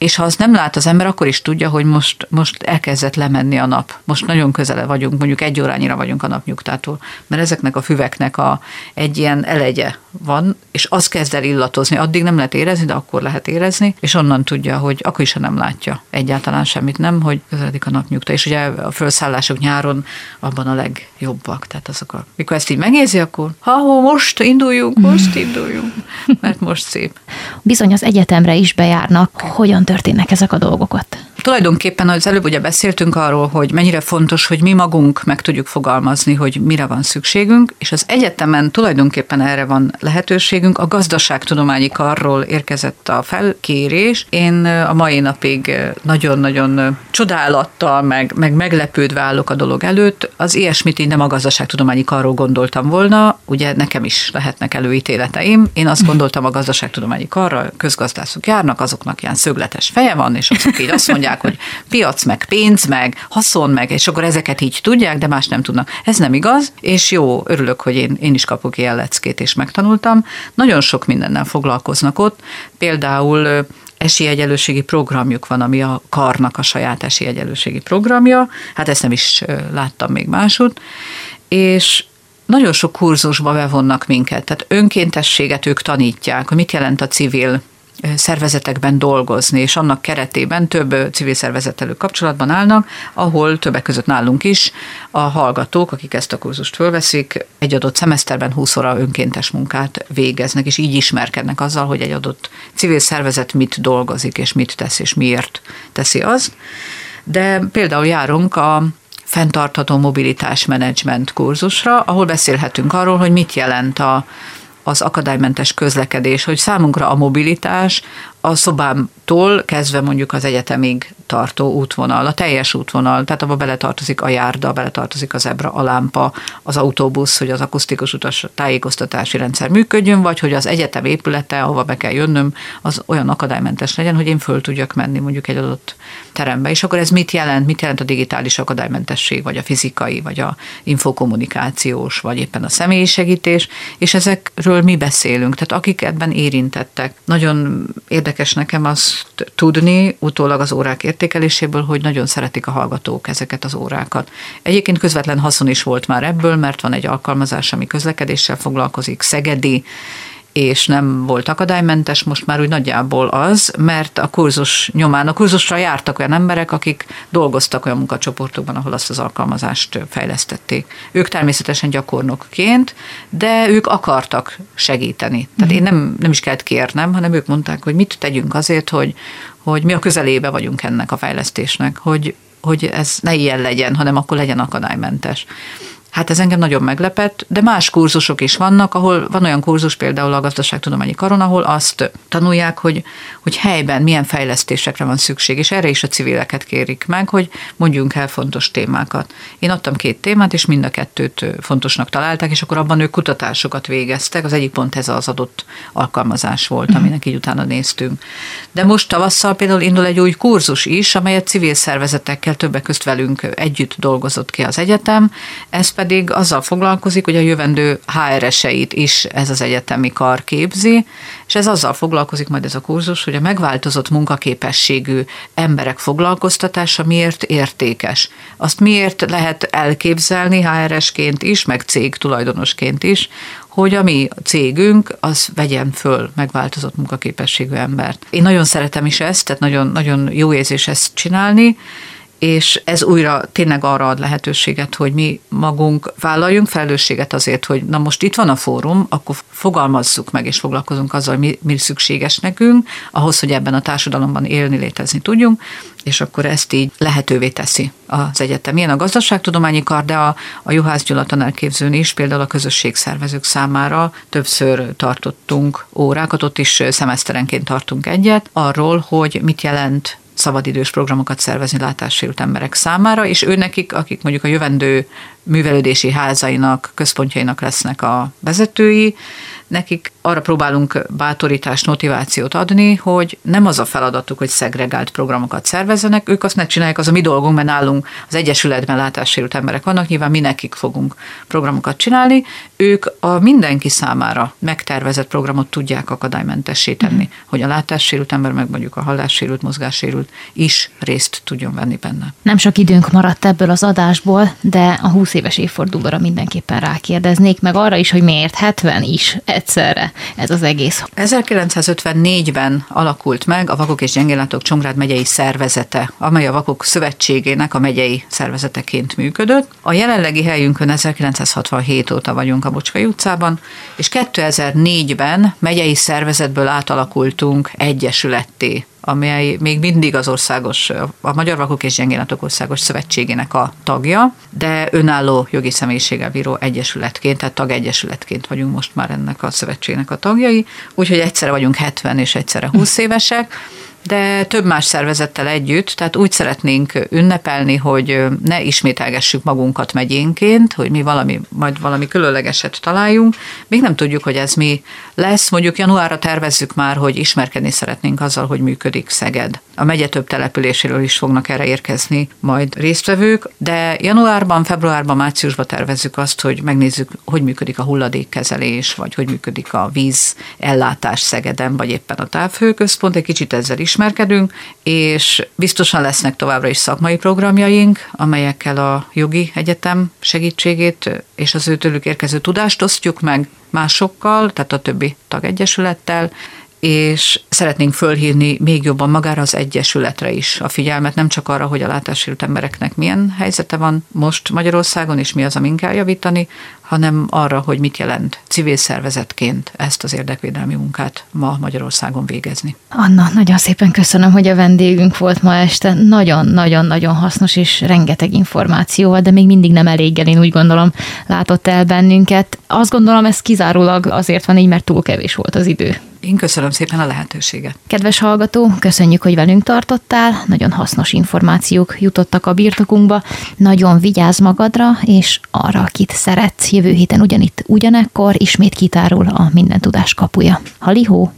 és ha azt nem lát az ember, akkor is tudja, hogy most, most elkezdett lemenni a nap. Most nagyon közele vagyunk, mondjuk egy órányira vagyunk a napnyugtától, mert ezeknek a füveknek a, egy ilyen elegye van, és az kezd el illatozni. Addig nem lehet érezni, de akkor lehet érezni, és onnan tudja, hogy akkor is, ha nem látja egyáltalán semmit, nem, hogy közeledik a napnyugta. És ugye a felszállások nyáron abban a legjobbak. Tehát azok a, mikor ezt így megérzi, akkor ha most induljunk, most induljunk, mert most szép. Bizony az egyetemre is bejárnak. Hogyan történnek ezek a dolgok ott? Tulajdonképpen az előbb ugye beszéltünk arról, hogy mennyire fontos, hogy mi magunk meg tudjuk fogalmazni, hogy mire van szükségünk, és az egyetemen tulajdonképpen erre van lehetőségünk. A gazdaságtudományi karról érkezett a felkérés. Én a mai napig nagyon-nagyon csodálattal, meg, meg meglepődve állok a dolog előtt. Az ilyesmit én nem a gazdaságtudományi karról gondoltam volna, ugye nekem is lehetnek előítéleteim. Én azt gondoltam a gazdaságtudományi karra, közgazdászok járnak, azoknak ilyen szögletes feje van, és azok így azt mondják, hogy piac, meg pénz, meg haszon, meg, és akkor ezeket így tudják, de más nem tudnak. Ez nem igaz, és jó, örülök, hogy én, én is kapok ilyen leckét, és megtanultam. Nagyon sok mindennel foglalkoznak ott, például esélyegyelőségi programjuk van, ami a karnak a saját esélyegyelőségi programja, hát ezt nem is láttam még máshogy, és nagyon sok kurzusba bevonnak minket, tehát önkéntességet ők tanítják, hogy mit jelent a civil szervezetekben dolgozni, és annak keretében több civil szervezettelő kapcsolatban állnak, ahol többek között nálunk is a hallgatók, akik ezt a kurzust fölveszik, egy adott szemeszterben 20 óra önkéntes munkát végeznek, és így ismerkednek azzal, hogy egy adott civil szervezet mit dolgozik, és mit tesz, és miért teszi azt. De például járunk a fenntartható mobilitás menedzsment kurzusra, ahol beszélhetünk arról, hogy mit jelent a az akadálymentes közlekedés, hogy számunkra a mobilitás a szobámtól kezdve mondjuk az egyetemig tartó útvonal, a teljes útvonal, tehát abba beletartozik a járda, beletartozik az ebra, a lámpa, az autóbusz, hogy az akusztikus utas tájékoztatási rendszer működjön, vagy hogy az egyetem épülete, ahova be kell jönnöm, az olyan akadálymentes legyen, hogy én föl tudjak menni mondjuk egy adott terembe. És akkor ez mit jelent? Mit jelent a digitális akadálymentesség, vagy a fizikai, vagy a infokommunikációs, vagy éppen a személyi segítés, és ezekről mi beszélünk. Tehát akik ebben érintettek, nagyon érdekes érdekes nekem azt tudni, utólag az órák értékeléséből, hogy nagyon szeretik a hallgatók ezeket az órákat. Egyébként közvetlen haszon is volt már ebből, mert van egy alkalmazás, ami közlekedéssel foglalkozik, Szegedi, és nem volt akadálymentes, most már úgy nagyjából az, mert a kurzus nyomán, a kurzusra jártak olyan emberek, akik dolgoztak olyan munkacsoportokban, ahol azt az alkalmazást fejlesztették. Ők természetesen gyakornokként, de ők akartak segíteni. Tehát én nem, nem is kellett kérnem, hanem ők mondták, hogy mit tegyünk azért, hogy, hogy mi a közelébe vagyunk ennek a fejlesztésnek, hogy, hogy ez ne ilyen legyen, hanem akkor legyen akadálymentes. Hát ez engem nagyon meglepett, de más kurzusok is vannak, ahol van olyan kurzus például a gazdaságtudományi karon, ahol azt tanulják, hogy, hogy helyben milyen fejlesztésekre van szükség, és erre is a civileket kérik meg, hogy mondjunk el fontos témákat. Én adtam két témát, és mind a kettőt fontosnak találták, és akkor abban ők kutatásokat végeztek. Az egyik pont ez az adott alkalmazás volt, aminek így utána néztünk. De most tavasszal például indul egy új kurzus is, amelyet civil szervezetekkel többek közt velünk együtt dolgozott ki az egyetem. Ez pedig azzal foglalkozik, hogy a jövendő HRS-eit is ez az egyetemi kar képzi, és ez azzal foglalkozik majd ez a kurzus, hogy a megváltozott munkaképességű emberek foglalkoztatása miért értékes. Azt miért lehet elképzelni HRS-ként is, meg cég tulajdonosként is, hogy a mi cégünk az vegyen föl megváltozott munkaképességű embert. Én nagyon szeretem is ezt, tehát nagyon, nagyon jó érzés ezt csinálni, és ez újra tényleg arra ad lehetőséget, hogy mi magunk vállaljunk felelősséget azért, hogy na most itt van a fórum, akkor fogalmazzuk meg és foglalkozunk azzal, mi, mi szükséges nekünk, ahhoz, hogy ebben a társadalomban élni, létezni tudjunk, és akkor ezt így lehetővé teszi az egyetem. Ilyen a gazdaságtudományi kar, de a, a Juhász Gyula tanárképzőn is például a közösségszervezők számára többször tartottunk órákat, ott is szemeszterenként tartunk egyet, arról, hogy mit jelent szabadidős programokat szervezni látássérült emberek számára, és ő nekik, akik mondjuk a jövendő művelődési házainak, központjainak lesznek a vezetői, nekik arra próbálunk bátorítást, motivációt adni, hogy nem az a feladatuk, hogy szegregált programokat szervezzenek, ők azt megcsinálják, az a mi dolgunk, mert nálunk az Egyesületben látássérült emberek vannak, nyilván mi nekik fogunk programokat csinálni, ők a mindenki számára megtervezett programot tudják akadálymentessé tenni, mm. hogy a látássérült ember, meg mondjuk a hallássérült, mozgássérült is részt tudjon venni benne. Nem sok időnk maradt ebből az adásból, de a 20 éves évfordulóra mindenképpen rákérdeznék, meg arra is, hogy miért 70 is egyszerre ez az egész. 1954-ben alakult meg a Vakok és Gyengénlátók Csongrád megyei szervezete, amely a Vakok Szövetségének a megyei szervezeteként működött. A jelenlegi helyünkön 1967 óta vagyunk a Bocskai utcában, és 2004-ben megyei szervezetből átalakultunk egyesületté amely még mindig az országos, a Magyar Vakok és Gyengénatok Országos Szövetségének a tagja, de önálló jogi személyiséggel bíró egyesületként, tehát tagegyesületként vagyunk most már ennek a szövetségnek a tagjai, úgyhogy egyszerre vagyunk 70 és egyszerre 20 évesek, de több más szervezettel együtt, tehát úgy szeretnénk ünnepelni, hogy ne ismételgessük magunkat megyénként, hogy mi valami, majd valami különlegeset találjunk. Még nem tudjuk, hogy ez mi lesz. Mondjuk januárra tervezzük már, hogy ismerkedni szeretnénk azzal, hogy működik Szeged. A megye több településéről is fognak erre érkezni majd résztvevők, de januárban, februárban, márciusban tervezzük azt, hogy megnézzük, hogy működik a hulladékkezelés, vagy hogy működik a víz ellátás Szegeden, vagy éppen a távhőközpont. Egy kicsit ezzel ismerkedünk, és biztosan lesznek továbbra is szakmai programjaink, amelyekkel a jogi egyetem segítségét és az ő tőlük érkező tudást osztjuk meg másokkal, tehát a többi tagegyesülettel, és szeretnénk fölhívni még jobban magára az egyesületre is a figyelmet, nem csak arra, hogy a látássérült embereknek milyen helyzete van most Magyarországon, és mi az, amin kell javítani, hanem arra, hogy mit jelent civil szervezetként ezt az érdekvédelmi munkát ma Magyarországon végezni. Anna, nagyon szépen köszönöm, hogy a vendégünk volt ma este. Nagyon-nagyon-nagyon hasznos és rengeteg információval, de még mindig nem eléggel, én úgy gondolom, látott el bennünket. Azt gondolom, ez kizárólag azért van így, mert túl kevés volt az idő. Én köszönöm szépen a lehetőséget. Kedves hallgató, köszönjük, hogy velünk tartottál. Nagyon hasznos információk jutottak a birtokunkba. Nagyon vigyázz magadra, és arra, akit szeretsz. Jövő héten ugyanitt ugyanekkor ismét kitárul a minden tudás kapuja. Halihó!